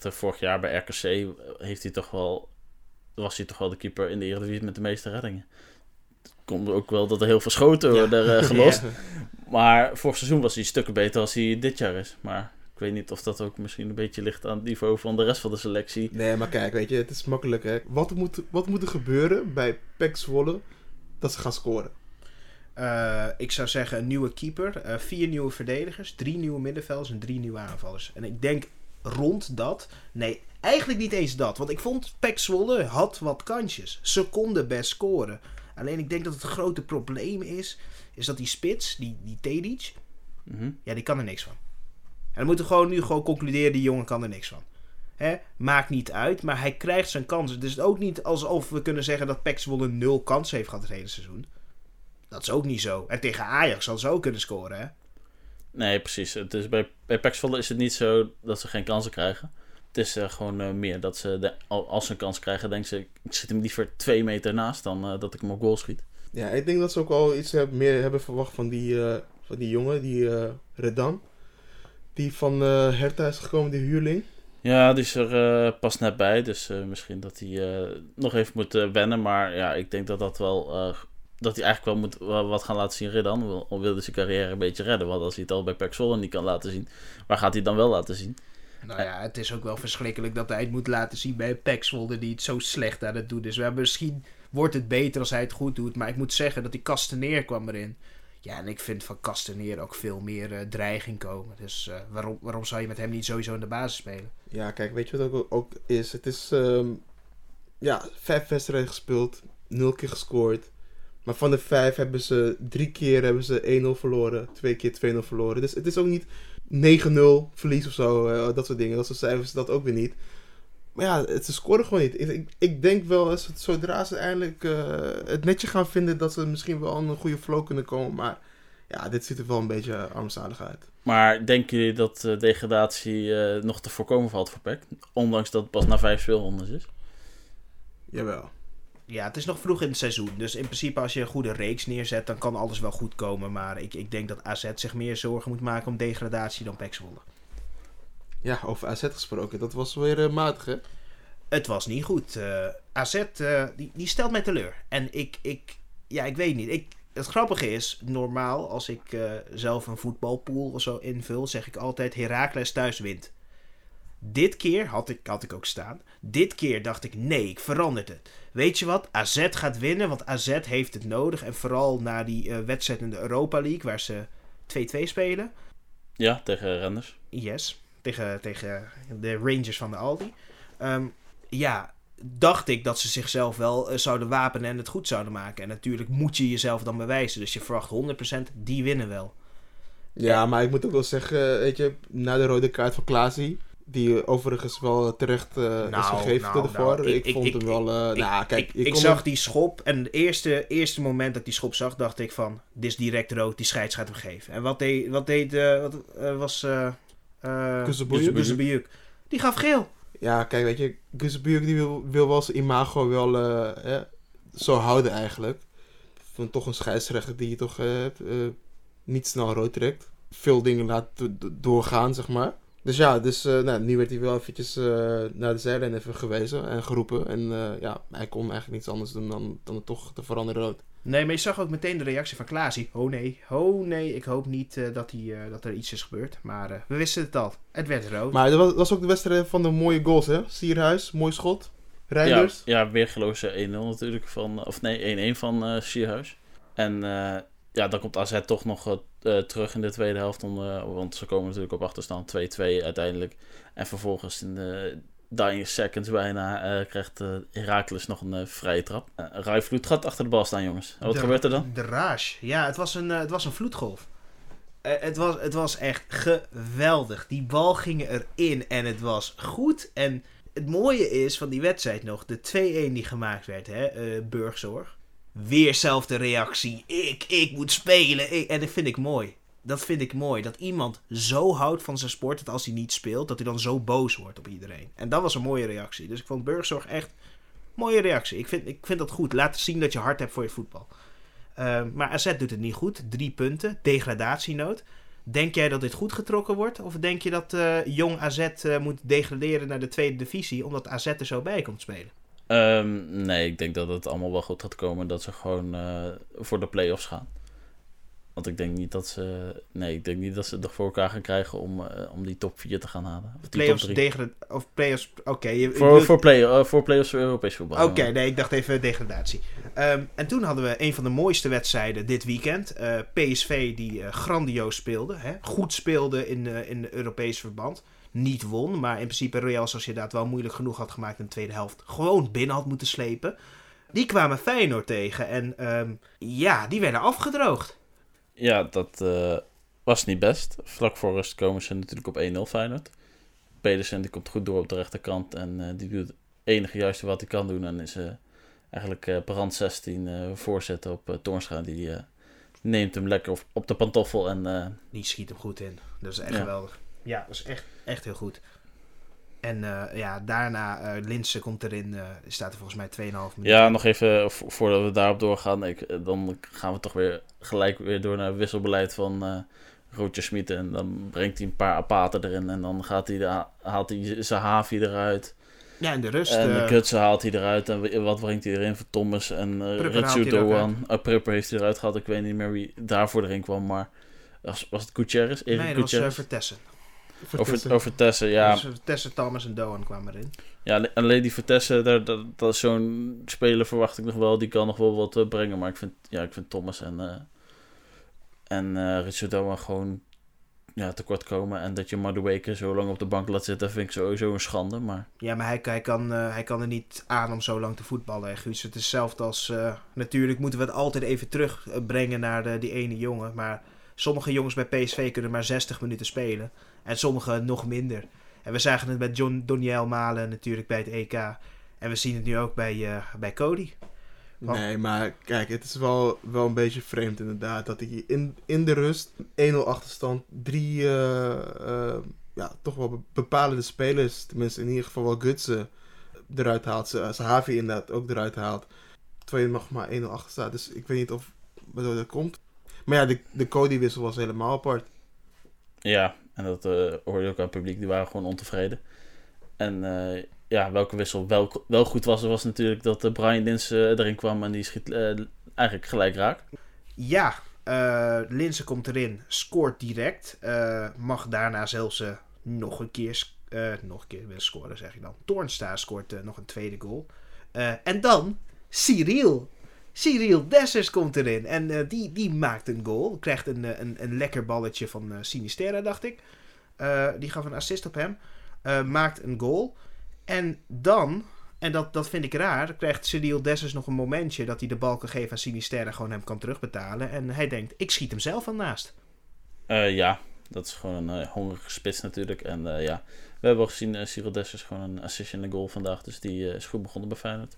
vorig jaar bij RKC heeft hij toch wel, was hij toch wel de keeper in de Eredivisie met de meeste reddingen. Het komt ook wel dat er heel veel schoten worden ja. gelost. ja. Maar vorig seizoen was hij stukken beter als hij dit jaar is. Maar ik weet niet of dat ook misschien een beetje ligt aan het niveau van de rest van de selectie. Nee, maar kijk, weet je, het is makkelijk hè. Wat moet, wat moet er gebeuren bij Pek Zwolle dat ze gaan scoren? Uh, ik zou zeggen een nieuwe keeper, uh, vier nieuwe verdedigers, drie nieuwe middenvelders en drie nieuwe aanvallers. En ik denk rond dat, nee, eigenlijk niet eens dat. Want ik vond Pek Zwolle had wat kansjes. Ze konden best scoren. Alleen ik denk dat het grote probleem is, is dat die spits, die, die Tedic, mm -hmm. ja, die kan er niks van. En dan moeten we gewoon nu gewoon concluderen, die jongen kan er niks van. Maakt niet uit, maar hij krijgt zijn kansen. Dus het is ook niet alsof we kunnen zeggen dat Pek Zwolle nul kansen heeft gehad het hele seizoen. Dat is ook niet zo. En tegen Ajax zal ze ook kunnen scoren, hè? Nee, precies. Het is bij, bij is het niet zo dat ze geen kansen krijgen. Het is eh, gewoon eh, meer dat ze, de, al- als ze een kans krijgen, denken ze... Ik zit hem liever twee meter naast dan eh, dat ik hem op goal schiet. Ja, ik denk dat ze ook wel iets heb- meer hebben verwacht van die, van die jongen, die Redan. Die van Hertha is gekomen, die huurling. Ja, die is er pas net bij. Dus misschien dat hij nog even moet wennen. Maar ja, ik denk dat dat wel... dat hij eigenlijk wel moet wat gaan laten zien Redan. Wil, wilde zijn carrière een beetje redden. Want als hij het al bij Zwolle niet kan laten zien... Waar gaat hij het dan wel laten zien? Nou ja, het is ook wel verschrikkelijk dat hij het moet laten zien bij Pek die het zo slecht aan het doen is. We hebben misschien wordt het beter als hij het goed doet. Maar ik moet zeggen dat die Kasteneer kwam erin. Ja, en ik vind van Kasteneer ook veel meer eh, dreiging komen. Dus eh, waarom, waarom zou je met hem niet sowieso in de basis spelen? Ja, kijk, weet je wat ook, ook is? Het is, ehm, ja, vijf wedstrijden gespeeld, nul keer gescoord. Maar van de vijf hebben ze, drie keer hebben ze 1-0 verloren, twee keer 2-0 verloren. Dus het is ook niet 9-0 verlies of zo, eh, dat soort dingen. Dat soort cijfers, dat ook weer niet. Maar ja, het, ze scoren gewoon niet. Ik, ik, ik denk wel, als het, zodra ze eindelijk eh, het netje gaan vinden, dat ze misschien wel aan een goede flow kunnen komen. Maar ja, dit ziet er wel een beetje armzalig uit. Maar denken jullie dat eh, degradatie nog te voorkomen valt voor PEC? Ondanks dat het pas na vijf speelrondes is. Jawel. Ja, het is nog vroeg in het seizoen. Dus in principe als je een goede reeks neerzet, dan kan alles wel goed komen. Maar ik, ik denk dat AZ zich meer zorgen moet maken om degradatie dan Pek Zwolle. Ja, over AZ gesproken, dat was weer eh, matig, hè? Het was niet goed. Eh, AZ, eh, die, die stelt mij teleur. En ik, ik, ja, ik weet niet. Ik, het grappige is, normaal als ik zelf een voetbalpool of zo invul, zeg ik altijd Heracles thuis wint. Dit keer had ik, had ik ook staan. Dit keer dacht ik, nee, ik verander het. Weet je wat? AZ gaat winnen, want AZ heeft het nodig. En vooral na die eh, wedstrijd in de Europa League, waar ze 2-2 spelen. Ja, tegen Renders. Yes, tegen, tegen de Rangers van de Aldi. Ehm, ja, dacht ik dat ze zichzelf wel eh, zouden wapenen en het goed zouden maken. En natuurlijk moet je jezelf dan bewijzen. Dus je verwacht 100%, die winnen wel. Ja, maar ik moet ook wel zeggen, weet je, na de rode kaart van Klaasie, die overigens wel terecht eh, is Nou, gegeven nou, de nou, ik- vond ik- hem wel, eh, nou kijk, ik je ik zag hem- die schop en het eerste, eerste moment dat ik die schop zag, dacht ik van, dit is direct rood, die scheids gaat hem geven. En wat deed, wat deed, eh, wat was, uh? Kuzebuyuk. Die gaf geel. Ja, kijk, weet je, Gusbuurk die wil, wil wel zijn imago wel eh, zo houden eigenlijk. Van toch een scheidsrechter die je toch niet snel rood trekt. Veel dingen laat do- do- doorgaan, zeg maar. Dus ja, dus, eh, nou, nu werd hij wel eventjes eh, naar de zijlijn even gewezen en geroepen. En eh, ja, hij kon eigenlijk niets anders doen dan, dan het toch te veranderen rood. Nee, maar je zag ook meteen de reactie van Klaasie. Oh nee, oh nee, ik hoop niet eh, dat, hij, eh, dat er iets is gebeurd. Maar eh, we wisten het al. Het werd rood. Maar dat was, was ook de wedstrijd van de mooie goals, hè? Sierhuis, mooi schot. Ja, Reinders. ja, weergeloze 1-0 natuurlijk. Van, of nee, 1-1 van eh Sierhuis. En eh, ja, dan komt AZ toch nog eh, eh, terug in de tweede helft. Om, eh, want ze komen natuurlijk op achterstand 2-2 uiteindelijk. En vervolgens in de dying seconds bijna eh, krijgt Heracles nog een vrije trap. Uh, gaat achter de bal staan, jongens. En wat De- gebeurt er dan? De rage. Ja, het was een, het was een vloedgolf. Het, was, het was echt geweldig. Die bal ging erin en het was goed. En het mooie is van die wedstrijd nog, de 2-1 die gemaakt werd, hè, Burgzorg. Weer zelfde reactie. Ik, ik moet spelen. Ik- en dat vind ik mooi. Dat vind ik mooi. Dat iemand zo houdt van zijn sport dat als hij niet speelt, dat hij dan zo boos wordt op iedereen. En dat was een mooie reactie. Dus ik vond Burgzorg echt mooie reactie. Ik vind, ik vind dat goed. Laat zien dat je hart hebt voor je voetbal. Uh, maar AZ doet het niet goed. Drie punten. Degradatienood. Denk jij dat dit goed getrokken wordt? Of denk je dat uh, jong AZ uh, moet degraderen naar de tweede divisie omdat AZ er zo bij komt spelen? Um, nee, ik denk dat het allemaal wel goed gaat komen. Dat ze gewoon uh, voor de play-offs gaan. Want ik denk niet dat ze. Nee, ik denk niet dat ze het voor elkaar gaan krijgen om, uh, om die top 4 te gaan halen. Of play-offs degra- of play-offs. Oké. Okay, voor, voor, play, uh, voor play-offs voor Europees voetbal. Oké, okay, nee, ik dacht even degradatie. Um, en toen hadden we een van de mooiste wedstrijden dit weekend. Uh, PSV die grandioos speelde. Hè? Goed speelde in, in Europees verband. Niet won, maar in principe Real Sociedad wel moeilijk genoeg had gemaakt in de tweede helft. Gewoon binnen had moeten slepen. Die kwamen Feyenoord tegen en um, ja, die werden afgedroogd. Ja, dat, uh, was niet best. Vlak voor rust komen ze natuurlijk op 1-0 Feyenoord. Pedersen die komt goed door op de rechterkant en eh, die doet het enige juiste wat hij kan doen. En is eh, eigenlijk eh brand 16 eh, voorzetten op eh Toornstra. Die eh, neemt hem lekker op, op de pantoffel en eh, Die schiet hem goed in. Dat is echt Ja. geweldig. Ja, dat is echt, echt heel goed. En eh, ja, daarna, eh Linse komt erin. eh staat er volgens mij 2,5 minuten. Ja, nog even vo- voordat we daarop doorgaan. Ik, dan gaan we toch weer gelijk weer door naar het wisselbeleid van eh Roger Smit. En dan brengt hij een paar apaten erin. En dan gaat hij de, haalt hij Zahavi eruit. Ja, in de rust. en de Kutsen haalt hij eruit. En wat brengt hij erin voor Thomas en uh, Ritsu Doan. Uh, Prupper heeft hij eruit gehad. Ik weet niet meer wie daarvoor erin kwam. Maar was, was het Gutierrez? Erik nee, dat was uh, Over, over Tessen, ja. Dus Vertessen, Thomas en Doan kwamen erin. Ja, alleen die Vertessen, daar, dat, dat is zo'n speler verwacht ik nog wel. Die kan nog wel wat eh, brengen. Maar ik vind, ja, ik vind Thomas en, eh en eh Richard Doan gewoon ja, tekort komen. En dat je Madueke zo lang op de bank laat zitten, vind ik sowieso een schande. Maar Ja, maar hij, hij, kan, eh, hij kan er niet aan om zo lang te voetballen. Guus. Het is hetzelfde als... eh, natuurlijk moeten we het altijd even terugbrengen naar de, die ene jongen. Maar sommige jongens bij PSV kunnen maar 60 minuten spelen. En sommige nog minder. En we zagen het met John Doniel Malen natuurlijk bij het EK. En we zien het nu ook bij, eh, bij Cody. Want- Nee, maar kijk, het is wel, wel een beetje vreemd inderdaad. Dat hij in, in de rust, 1-0 achterstand, drie eh, eh, ja, toch wel be- bepalende spelers, tenminste in ieder geval wel Gutsen, eruit haalt. Ze- Zahavi inderdaad ook eruit haalt. Terwijl je nog maar 1-0 achter staat. Dus ik weet niet of waardoor dat komt. Maar ja, de, de Cody-wissel was helemaal apart. ja, en dat eh hoorde je ook aan het publiek. Die waren gewoon ontevreden. En eh, ja, welke wissel wel, wel goed was, was natuurlijk dat eh, Brian Dins eh, erin kwam. En die schiet eigenlijk gelijk raak. Ja, eh Linse komt erin, scoort direct. mag daarna zelfs eh, nog een keer, nog een keer willen scoren, zeg ik dan. Toornstra scoort nog een tweede goal. En dan Cyril. Cyril Dessers komt erin. En eh, die, die maakt een goal. Krijgt een, eh, een, een lekker balletje van eh Sinisterra, dacht ik. Die gaf een assist op hem. Maakt een goal. En dan, en dat, dat vind ik raar, krijgt Cyril Dessers nog een momentje dat hij de bal kan geven aan Sinisterra, gewoon hem kan terugbetalen. En hij denkt, ik schiet hem zelf al naast. Ja, dat is gewoon een eh, hongerige spits natuurlijk. En ja, we hebben al gezien, uh, Cyril Dessers gewoon een assist in de goal vandaag. Dus die is goed begonnen bij Feyenoord.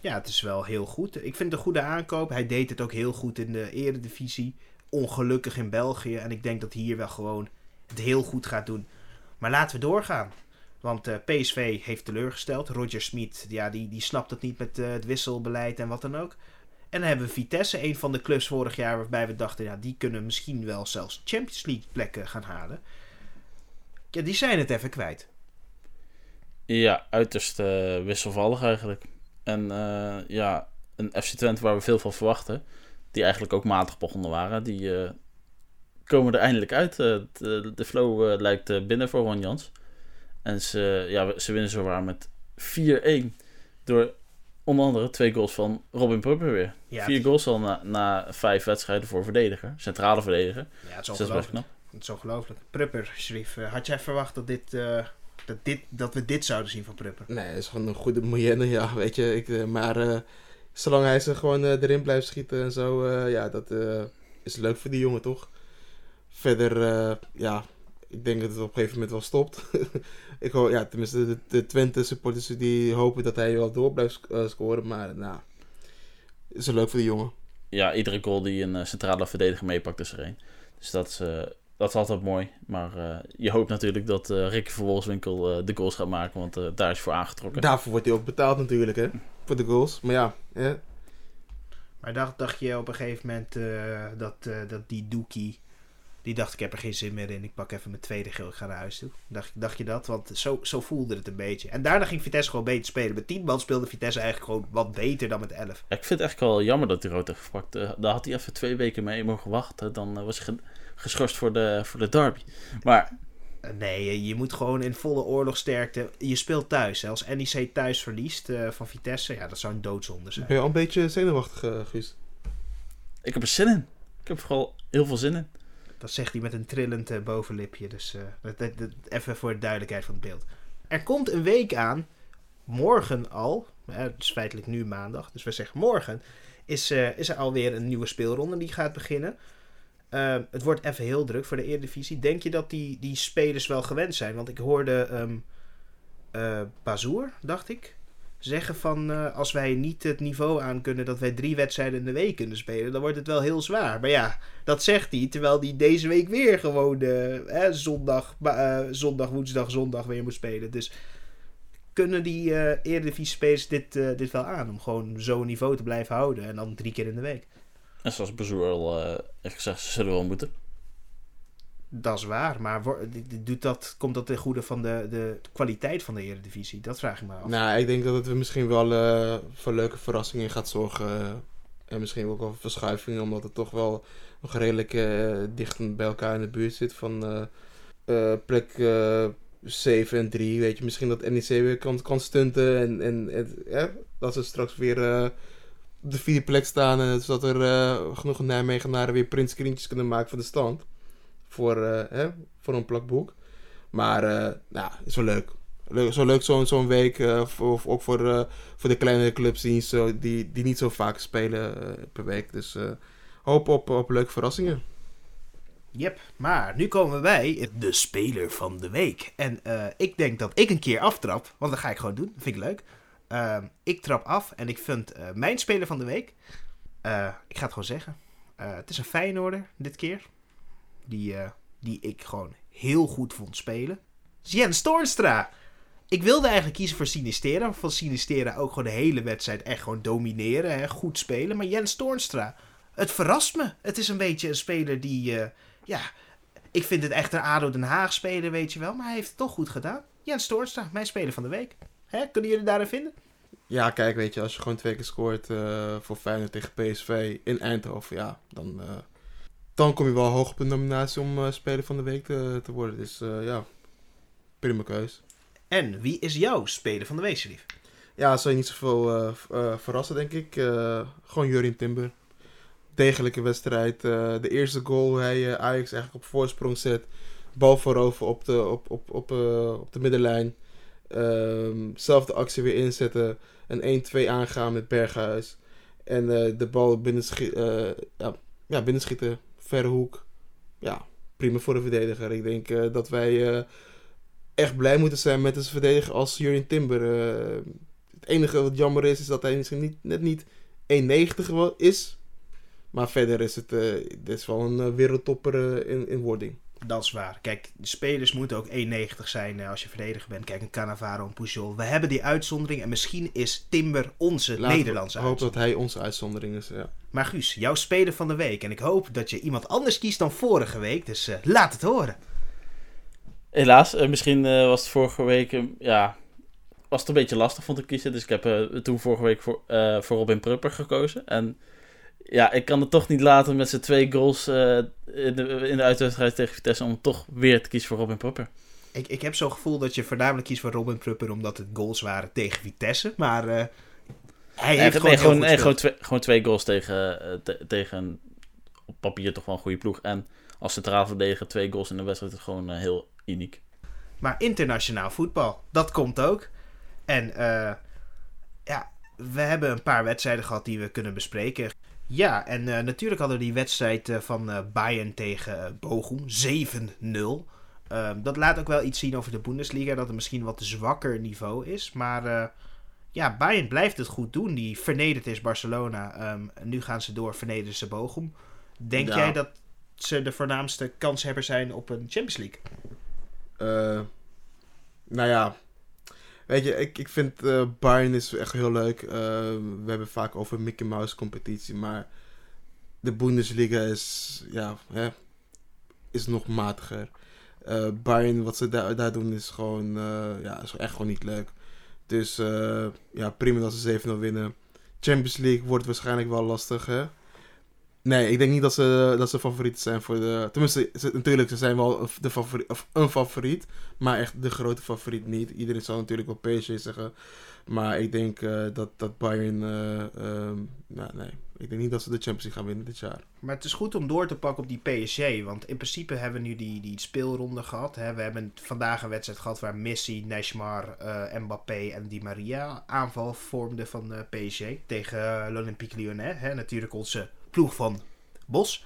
Ja, het is wel heel goed. Ik vind het een goede aankoop. Hij deed het ook heel goed in de eredivisie. Ongelukkig in België. En ik denk dat hij hier wel gewoon het heel goed gaat doen. Maar laten we doorgaan. Want eh, PSV heeft teleurgesteld. Roger Smit, ja, die, die snapt het niet met eh, het wisselbeleid en wat dan ook. En dan hebben we Vitesse, een van de clubs vorig jaar waarbij we dachten, ja, die kunnen misschien wel zelfs Champions League plekken gaan halen. Ja, die zijn het even kwijt. Ja, uiterst eh, wisselvallig eigenlijk. En eh, ja, een FC Twente waar we veel van verwachten, die eigenlijk ook matig begonnen waren, die eh, komen er eindelijk uit. Eh, de, de flow lijkt binnen voor Ron Jans. En ze, ja, ze winnen zowaar met 4-1 door onder andere twee goals van Robin Prupper weer. Ja, Vier goals al na, na vijf wedstrijden voor verdediger, centrale verdediger. ja, het is dat is best ongelooflijk. knap. Het is ongelooflijk. Prupper, eh, had jij verwacht dat, dit, dat, dit, dat we dit zouden zien van Prupper? Nee, is gewoon een goede moyenne, ja, weet je. Ik, eh, maar eh, zolang hij ze gewoon eh, erin blijft schieten en zo, eh, ja, dat eh, is leuk voor die jongen, toch? Verder, eh, ja, ik denk dat het op een gegeven moment wel stopt. ik hoor, ja, tenminste, de, de Twente supporters die hopen dat hij wel door blijft sc- eh, scoren, maar nou, is leuk voor die jongen. Ja, iedere goal die een centrale verdediger meepakt is er één. Dus dat is, eh, dat is altijd mooi. Maar eh, je hoopt natuurlijk dat eh Ricky van Wolfswinkel eh, de goals gaat maken, want eh, daar is hij voor aangetrokken. Daarvoor wordt hij ook betaald natuurlijk, hè, voor de goals. Maar ja, hè, Maar dacht, dacht je op een gegeven moment eh, dat, eh, dat die Doekie... Die dacht, ik heb er geen zin meer in. Ik pak even mijn tweede geel, ik ga naar huis toe. Dacht, dacht je dat? Want zo, zo voelde het een beetje. En daarna ging Vitesse gewoon beter spelen. Met 10 man speelde Vitesse eigenlijk gewoon wat beter dan met 11. Ja, ik vind het echt wel jammer dat hij rood heeft gepakt. Daar had hij even twee weken mee mogen wachten. Dan was hij ge- geschorst voor de, voor de derby. Maar Eh, Nee, je- je moet gewoon in volle oorlogsterkte... Je speelt thuis. hè. Als NEC thuis verliest eh, van Vitesse... Ja, dat zou een doodzonde zijn. ben je al een beetje zenuwachtig, eh, Guus? ik heb er zin in. Ik heb er vooral heel veel zin in. Dat zegt hij met een trillend bovenlipje. Dus eh, dat, dat- dat- even voor de duidelijkheid van het beeld. Er komt een week aan, morgen al, het is feitelijk nu maandag, dus we zeggen morgen, is, eh, is er alweer een nieuwe speelronde die gaat beginnen. Eh, het wordt even heel druk voor de Eredivisie. Denk je dat die, die spelers wel gewend zijn? Want ik hoorde ehm eh, Bazoer, dacht ik, zeggen van eh, als wij niet het niveau aan kunnen dat wij drie wedstrijden in de week kunnen spelen, dan wordt het wel heel zwaar. Maar ja, dat zegt hij terwijl hij deze week weer gewoon eh, hè, zondag, zondag, woensdag, zondag weer moet spelen. Dus kunnen die eh Eredivisie spelers dit, dit wel aan om gewoon zo'n niveau te blijven houden en dan drie keer in de week? En zoals Bezoer al eh, heeft gezegd, ze zullen wel moeten. Dat is waar, maar doet dat, komt dat ten goede van de, de kwaliteit van de Eredivisie? Dat vraag ik me af. Nou, ik denk dat het misschien wel eh, voor leuke verrassingen gaat zorgen. eh, en misschien ook wel verschuivingen, omdat het toch wel nog redelijk eh, dicht bij elkaar in de buurt zit. Van eh, eh, plek eh 7 en 3, weet je. Misschien dat NEC weer kan, kan stunten. En, en, en ja, dat ze straks weer eh, de vierde plek staan. En zodat er eh, genoeg Nijmegenaren weer printscreentjes kunnen maken voor de stand. Voor, eh, hè, voor een plakboek. Maar, eh nou, is wel leuk. Leuk, zo leuk zo'n zo'n week. voor, ook voor, voor de kleinere clubs die, zo, die, die niet zo vaak spelen per week. Dus hoop op, op leuke verrassingen. Yep, maar nu komen we bij de speler van de week. En ik denk dat ik een keer aftrap, want dat ga ik gewoon doen. Dat vind ik leuk. Ehm, ik trap af en ik vind eh, mijn speler van de week. eh, ik ga het gewoon zeggen. Eh, het is een Feyenoorder dit keer. Die, die ik gewoon heel goed vond spelen. Jens Toornstra. Ik wilde eigenlijk kiezen voor Sinistera. Van Sinistera ook gewoon de hele wedstrijd echt gewoon domineren. Hè, goed spelen. Maar Jens Toornstra, het verrast me. Het is een beetje een speler die... ja, ik vind het echt een ADO Den Haag speler, weet je wel. Maar hij heeft het toch goed gedaan. Jens Toornstra, mijn speler van de week. Hè, kunnen jullie daarin vinden? Ja, kijk, weet je, als je gewoon twee keer scoort eh, voor Feyenoord tegen PSV in Eindhoven, ja, dan, eh, dan kom je wel hoog op de nominatie om eh, speler van de week te, te worden. Dus ja, prima keus. En wie is jouw speler van de week, Sharif? Ja, zal je niet zoveel verrassen, denk ik. Gewoon Jurien Timber. Degelijke wedstrijd. De eerste goal, hoe hij Ajax eigenlijk op voorsprong zet. Bal voorover op de, op, op, op, op de middenlijn. Ehm, zelf de actie weer inzetten. Een 1-2 aangaan met Berghuis. En eh, de bal binnenschieten. ja, ja, binnenschieten. Verre hoek. Ja, prima voor de verdediger. Ik denk eh, dat wij echt blij moeten zijn met een verdediger als Jurien Timber. Het enige wat jammer is, is dat hij misschien niet, net niet 1,90 wel is. Maar verder is het dit is wel een wereldtopper in, in wording. Dat is waar. Kijk, de spelers moeten ook 1,90 zijn eh, als je verdediger bent. Kijk, een Cannavaro, een Pujol. We hebben die uitzondering en misschien is Timber onze Laten we Nederlandse hopen dat uitzondering. hij onze uitzondering is. Ja. Maar Guus, jouw speler van de week. En ik hoop dat je iemand anders kiest dan vorige week. Dus eh, laat het horen. Helaas, eh, misschien eh, was het vorige week, ja, was het een beetje lastig vond ik kiezen. Dus ik heb eh, toen vorige week voor, eh, voor Robin Prupper gekozen. En ja, ik kan het toch niet laten met zijn twee goals eh, in, de, in de uitwedstrijd tegen Vitesse om toch weer te kiezen voor Robin Prupper. Ik, ik heb zo'n gevoel dat je voornamelijk kiest voor Robin Prupper omdat het goals waren tegen Vitesse. Maar eh, hij heeft gewoon, gewoon, nee, gewoon, twee, gewoon twee goals tegen, eh, te- tegen een op papier toch wel een goede ploeg. En als centraal verdediger twee goals in de wedstrijd is gewoon eh, heel uniek. Maar internationaal voetbal, dat komt ook. En ja, we hebben een paar wedstrijden gehad die we kunnen bespreken. Ja, en eh, natuurlijk hadden we die wedstrijd eh, van eh, Bayern tegen Bochum, 7-0. Ehm, dat laat ook wel iets zien over de Bundesliga, dat het misschien wat zwakker niveau is. Maar ja, Bayern blijft het goed doen. Die vernederd is Barcelona. Ehm, nu gaan ze door, vernederen ze Bochum. Denk Ja. jij dat ze de voornaamste kanshebber zijn op een Champions League? Nou ja, weet je, ik, ik vind eh Bayern is echt heel leuk. Eh, we hebben vaak over Mickey Mouse competitie, maar de Bundesliga is, ja, hè, is nog matiger. Eh Bayern, wat ze daar, daar doen, is gewoon, ja, is echt gewoon niet leuk. Dus ja, prima dat ze 7-0 winnen. Champions League wordt waarschijnlijk wel lastig, hè. Nee, ik denk niet dat ze, dat ze favorieten zijn voor de... Tenminste, natuurlijk, ze zijn wel de favoriet, of een favoriet. Maar echt de grote favoriet niet. Iedereen zal natuurlijk wel PSG zeggen. Maar ik denk eh, dat, dat Bayern... eh, ehm, nou, nee, ik denk niet dat ze de Champions League gaan winnen dit jaar. Maar het is goed om door te pakken op die PSG. Want in principe hebben we nu die, die speelronde gehad. Hè. We hebben vandaag een wedstrijd gehad waar Messi, Neymar, eh, Mbappé en Di Maria aanval vormden van PSG. Tegen l'Olympique Lyonnais. Hè. Natuurlijk onze ploeg van Bos.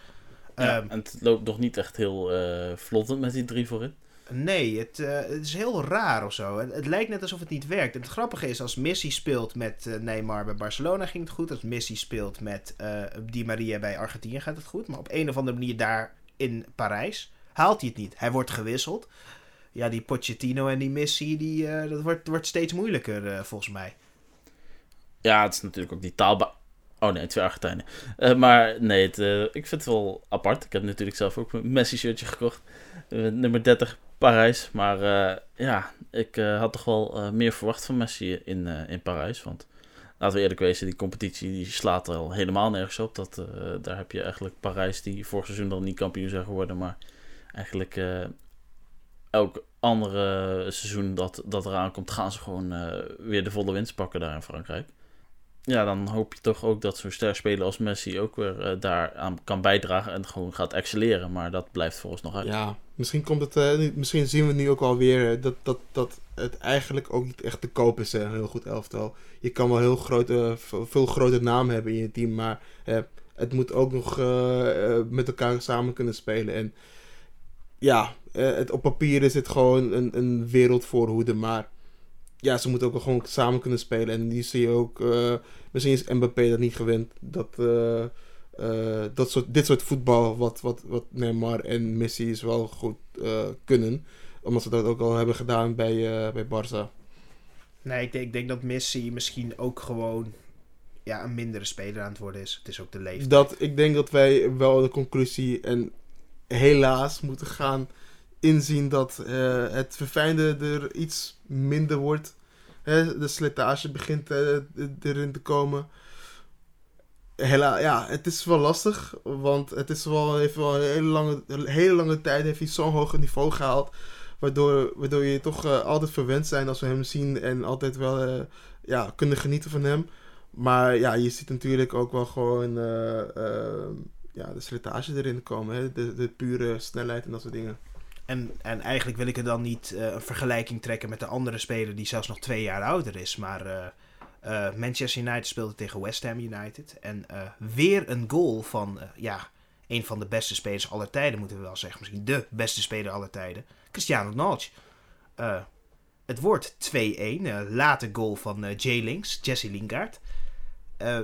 Ja, Ehm, en het loopt nog niet echt heel eh vlottend met die drie voorin. Nee, het, eh, het is heel raar of zo. Het, het lijkt net alsof het niet werkt. En het grappige is, als Messi speelt met eh, Neymar bij Barcelona ging het goed. Als Messi speelt met Di Maria bij Argentinië gaat het goed. Maar op een of andere manier daar in Parijs haalt hij het niet. Hij wordt gewisseld. Ja, die Pochettino en die Messi, die, dat wordt, wordt steeds moeilijker volgens mij. Ja, het is natuurlijk ook die taalba... Oh nee, twee Argentijnen. Eh, maar nee, eh, ik vind het wel apart. Ik heb natuurlijk zelf ook een Messi-shirtje gekocht. Eh, nummer 30, Parijs. Maar ja, ik had toch wel meer verwacht van Messi in, in Parijs. Want laten we eerlijk wezen, die competitie die slaat er al helemaal nergens op. Dat, daar heb je eigenlijk Parijs, die vorig seizoen dan niet kampioen zijn geworden. Maar eigenlijk elk andere seizoen dat, dat eraan komt, gaan ze gewoon weer de volle winst pakken daar in Frankrijk. Ja, dan hoop je toch ook dat zo'n ster speler als Messi ook weer eh, daaraan kan bijdragen en gewoon gaat excelleren. Maar dat blijft volgens nog uit. Ja, misschien komt het, eh, misschien zien we nu ook alweer eh, dat, dat, dat het eigenlijk ook niet echt te koop is, een heel goed elftal. Je kan wel heel grote, veel grote namen hebben in je team, maar het moet ook nog met elkaar samen kunnen spelen. En ja, het, op papier is het gewoon een, een wereldvoorhoede, maar ja, ze moeten ook wel gewoon samen kunnen spelen. En die zie je ook, eh, misschien is Mbappé dat niet gewend, dat... eh, eh, dat soort, dit soort voetbal, wat, wat, wat Neymar en Messi is wel goed kunnen. Omdat ze dat ook al hebben gedaan bij, bij Barça. Nee, ik denk, ik denk dat Messi misschien ook gewoon ja, een mindere speler aan het worden is. Het is ook de leeftijd. Dat, ik denk dat wij wel de conclusie en helaas moeten gaan inzien dat eh, het verfijnde er iets minder wordt. Hè, de slijtage begint eh, erin te komen. Hela, ja, het is wel lastig, want het is wel, heeft wel een hele lange, hele lange tijd heeft hij zo'n hoog niveau gehaald. Waardoor, waardoor je toch eh, altijd verwend zijn als we hem zien en altijd wel ja, kunnen genieten van hem. Maar ja, je ziet natuurlijk ook wel gewoon eh, eh, ja, de slijtage erin komen. Hè? De, de pure snelheid en dat soort dingen. En, en eigenlijk wil ik er dan niet eh, een vergelijking trekken met de andere speler die zelfs nog twee jaar ouder is. Maar eh, eh, Manchester United speelde tegen West Ham United. En weer een goal van ja, een van de beste spelers aller tijden, moeten we wel zeggen. Misschien de beste speler aller tijden. Cristiano Ronaldo. Het wordt 2-1. eh late goal van eh J. Links, Jesse Lingard. Eh,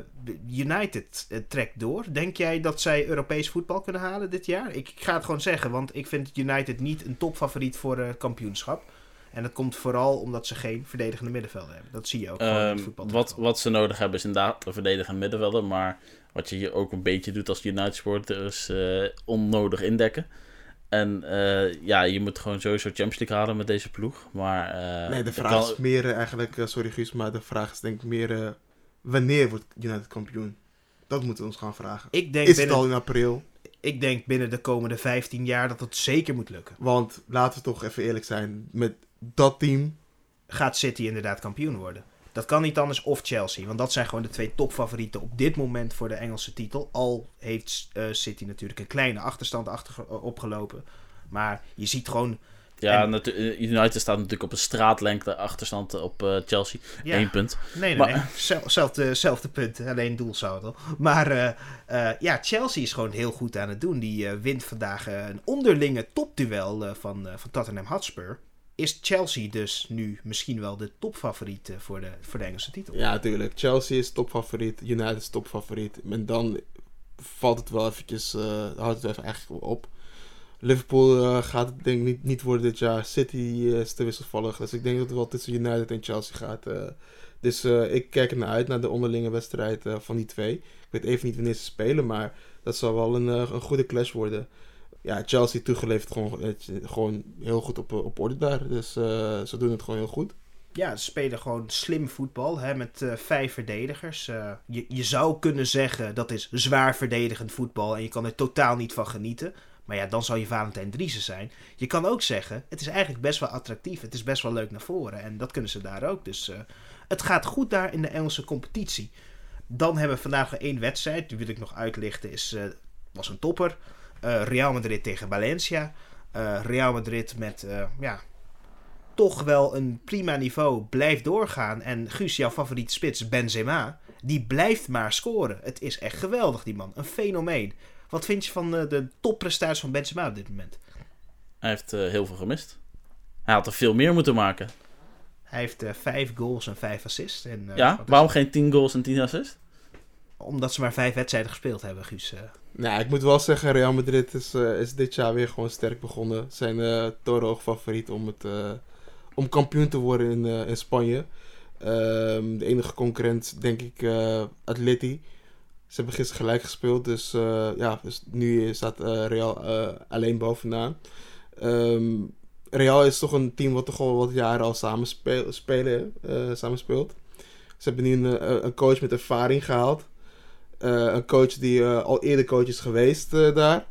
United eh, trekt door. Denk jij dat zij Europees voetbal kunnen halen dit jaar? Ik, ik ga het gewoon zeggen, want ik vind United niet een topfavoriet voor het kampioenschap. En dat komt vooral omdat ze geen verdedigende middenvelder hebben. Dat zie je ook Ehm, voetbal. wat, wat ze nodig hebben is inderdaad een verdedigende middenvelder. Maar wat je hier ook een beetje doet als United supporter is eh, onnodig indekken. En eh, ja, je moet gewoon sowieso Champions League halen met deze ploeg. Maar, eh, nee, de vraag kan- is meer eh, eigenlijk, eh, sorry Guus, maar de vraag is denk ik meer eh, wanneer wordt United kampioen? Dat moeten we ons gaan vragen. Ik denk, Is het binnen, al in april? ik denk binnen de komende 15 jaar dat het zeker moet lukken. Want laten we toch even eerlijk zijn, met dat team, Gaat City inderdaad kampioen worden? Dat kan niet anders of Chelsea. Want dat zijn gewoon de twee topfavorieten op dit moment voor de Engelse titel. Al heeft eh, City natuurlijk een kleine achterstand achter, opgelopen. Maar je ziet gewoon... Ja, en- eh, United staat natuurlijk op een straatlengte achterstand op eh, Chelsea. Ja, Eén punt. Nee, nee, Maar- nee. Zel- Zelfde, zelfde punt, alleen doelsaldo. Maar eh, eh, ja, Chelsea is gewoon heel goed aan het doen. Die wint vandaag een onderlinge topduel eh, van, eh, van Tottenham Hotspur. Is Chelsea dus nu misschien wel de topfavoriet voor, de, voor de Engelse titel? ja natuurlijk, Chelsea is topfavoriet, United is topfavoriet. En dan valt het wel eventjes, eh, houdt het wel even eigenlijk op. Liverpool eh, gaat het denk ik niet, niet worden dit jaar. City eh, is te wisselvallig. Dus ik denk dat het wel tussen United en Chelsea gaat. eh. dus ik kijk er naar uit, naar de onderlinge wedstrijd van die twee. Ik weet even niet wanneer ze spelen, maar dat zal wel een, een goede clash worden. Ja, Chelsea toegeleverd gewoon, gewoon heel goed op, op orde daar. Dus ze doen het gewoon heel goed. Ja, ze spelen gewoon slim voetbal hè, met vijf verdedigers. Je, je zou kunnen zeggen dat is zwaar verdedigend voetbal en je kan er totaal niet van genieten. Maar ja, dan zou je Valentijn Driessen zijn. Je kan ook zeggen, het is eigenlijk best wel attractief. Het is best wel leuk naar voren. En dat kunnen ze daar ook. Dus eh, het gaat goed daar in de Engelse competitie. Dan hebben we vandaag één wedstrijd. Die wil ik nog uitlichten. Is, eh, was een topper. Eh, Real Madrid tegen Valencia. Real Madrid met, ja, toch wel een prima niveau blijft doorgaan. En Guus, jouw favoriete spits, Benzema, die blijft maar scoren. Het is echt geweldig, die man. Een fenomeen. Wat vind je van eh, de topprestaties van Benzema op dit moment? Hij heeft eh, heel veel gemist. Hij had er veel meer moeten maken. Hij heeft eh, vijf goals en vijf assists. En, eh, ja, is- waarom geen 10 goals en 10 assists? Omdat ze maar vijf wedstrijden gespeeld hebben, Guus. eh. Nou, ik moet wel zeggen, Real Madrid is, eh, is dit jaar weer gewoon sterk begonnen. Zijn eh torenhoog favoriet om, het, eh, om kampioen te worden in, eh, in Spanje. Ehm, de enige concurrent, denk ik, eh Atleti. Ze hebben gisteren gelijk gespeeld, dus, eh, ja, dus nu staat eh, Real eh, alleen bovenaan. Ehm, Real is toch een team wat toch al wat jaren al samen speel, spelen, eh, samen speelt. Ze hebben nu een, een coach met ervaring gehaald. Eh, een coach die eh, al eerder coach is geweest eh, daar.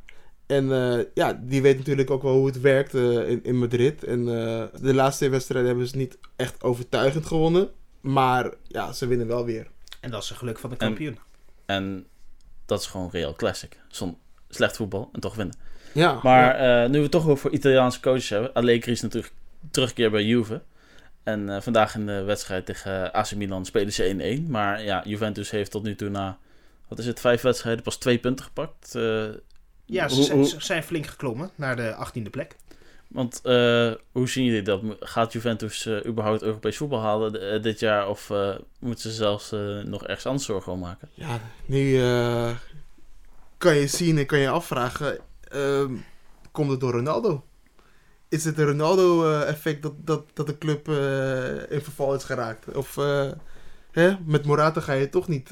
En eh, ja, die weet natuurlijk ook wel hoe het werkt in, in Madrid. En eh, de laatste twee wedstrijden hebben ze niet echt overtuigend gewonnen. Maar ja, ze winnen wel weer. En dat is een geluk van de En- kampioen. En dat is gewoon Real Classic. Zon slecht voetbal en toch winnen. Ja, Maar eh, nu we het toch over Italiaanse coaches hebben. Allegri is natuurlijk terugkeer bij Juve. En eh, vandaag in de wedstrijd tegen AC Milan spelen ze 1-1. Maar ja, Juventus heeft tot nu toe na, wat is het, vijf wedstrijden pas twee punten gepakt. Eh, Ja, ze, hoe- zijn- hoe- ze zijn flink geklommen naar de 18e plek. Want eh, hoe zien jullie dat? Gaat Juventus eh, überhaupt Europees voetbal halen eh, dit jaar? Of moeten ze zelfs nog ergens anders zorgen om maken? ja nu kan je zien en kan je afvragen. ehm, komt het door Ronaldo? Is het een Ronaldo-effect dat, dat, dat de club in verval is geraakt? Of hè, met Morata ga je toch niet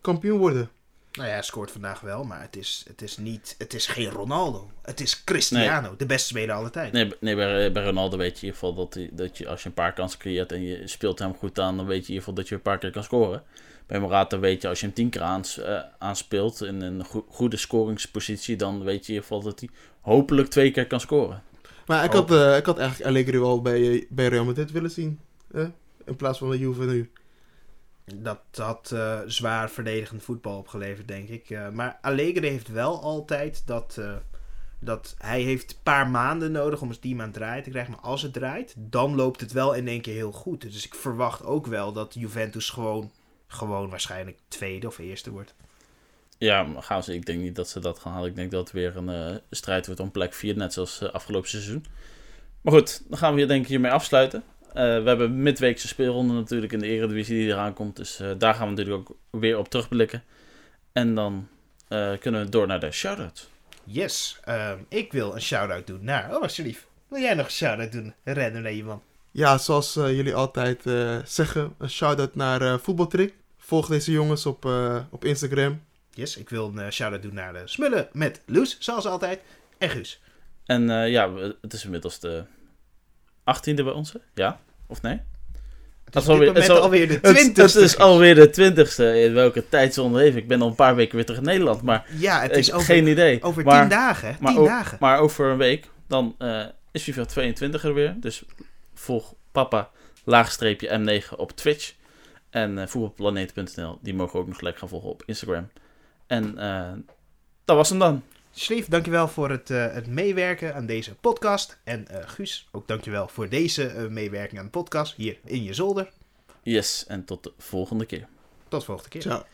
kampioen worden? Nou ja, hij scoort vandaag wel, maar het is, het is, niet, het is geen Ronaldo. Het is Cristiano, de beste speler aller tijden. Nee, nee bij, bij Ronaldo weet je in ieder geval dat, hij, dat je als je een paar kansen creëert en je speelt hem goed aan, dan weet je in ieder geval dat je een paar keer kan scoren. Bij Morata weet je als je hem tien keer aans, eh, aanspeelt in een go- goede scoringspositie, dan weet je in ieder geval dat hij hopelijk twee keer kan scoren. Maar ik had, eh, ik had eigenlijk Allegri wel bij, bij Real Madrid willen zien. hè? In plaats van de Juve nu. Dat had eh, zwaar verdedigend voetbal opgeleverd, denk ik. Eh, maar Allegri heeft wel altijd dat, eh, dat hij heeft een paar maanden nodig om het team aan het draaien te krijgen. Maar als het draait, dan loopt het wel in één keer heel goed. Dus ik verwacht ook wel dat Juventus gewoon, gewoon waarschijnlijk tweede of eerste wordt. Ja, gaan ze, ik denk niet dat ze dat gaan halen. Ik denk dat het weer een strijd wordt om plek 4, net zoals afgelopen seizoen. Maar goed, dan gaan we hier denk ik hiermee afsluiten. Eh, we hebben een midweekse speelronde natuurlijk in de Eredivisie die eraan komt. Dus eh, daar gaan we natuurlijk ook weer op terugblikken. En dan eh, kunnen we door naar de shout-out. Yes, ehm, ik wil een shout-out doen naar... Oh, alsjeblieft. Wil jij nog een shout-out doen? Rennen naar je man. Ja, zoals jullie altijd eh, zeggen, een shout-out naar eh Voetbaltrick. Volg deze jongens op, eh, op Instagram. Yes, ik wil een eh, shout-out doen naar de Smullen met Loes, zoals altijd. En Guus. En eh, ja, het is inmiddels de 18e bij ons. hè? Ja? Of nee? Het Dat is alweer- het alweer de Het, het twintigste. is alweer de 20e. In welke tijdzone leven? Ik ben al een paar weken weer terug in Nederland. Maar Ja, het ik is heb over, geen idee. over maar, tien dagen. maar Tien ook- dagen. Maar over een week, dan eh, is FIFA 22 er weer. Dus volg papa laagstreepje M9 op Twitch. En eh voetbalplaneet.nl, die mogen we ook nog gelijk gaan volgen op Instagram. En eh, dat was hem dan. Schlief, dankjewel voor het, eh, het meewerken aan deze podcast. En eh, Guus, ook dankjewel voor deze eh, meewerking aan de podcast hier in je zolder. Yes, en tot de volgende keer. Tot de volgende keer. Ciao.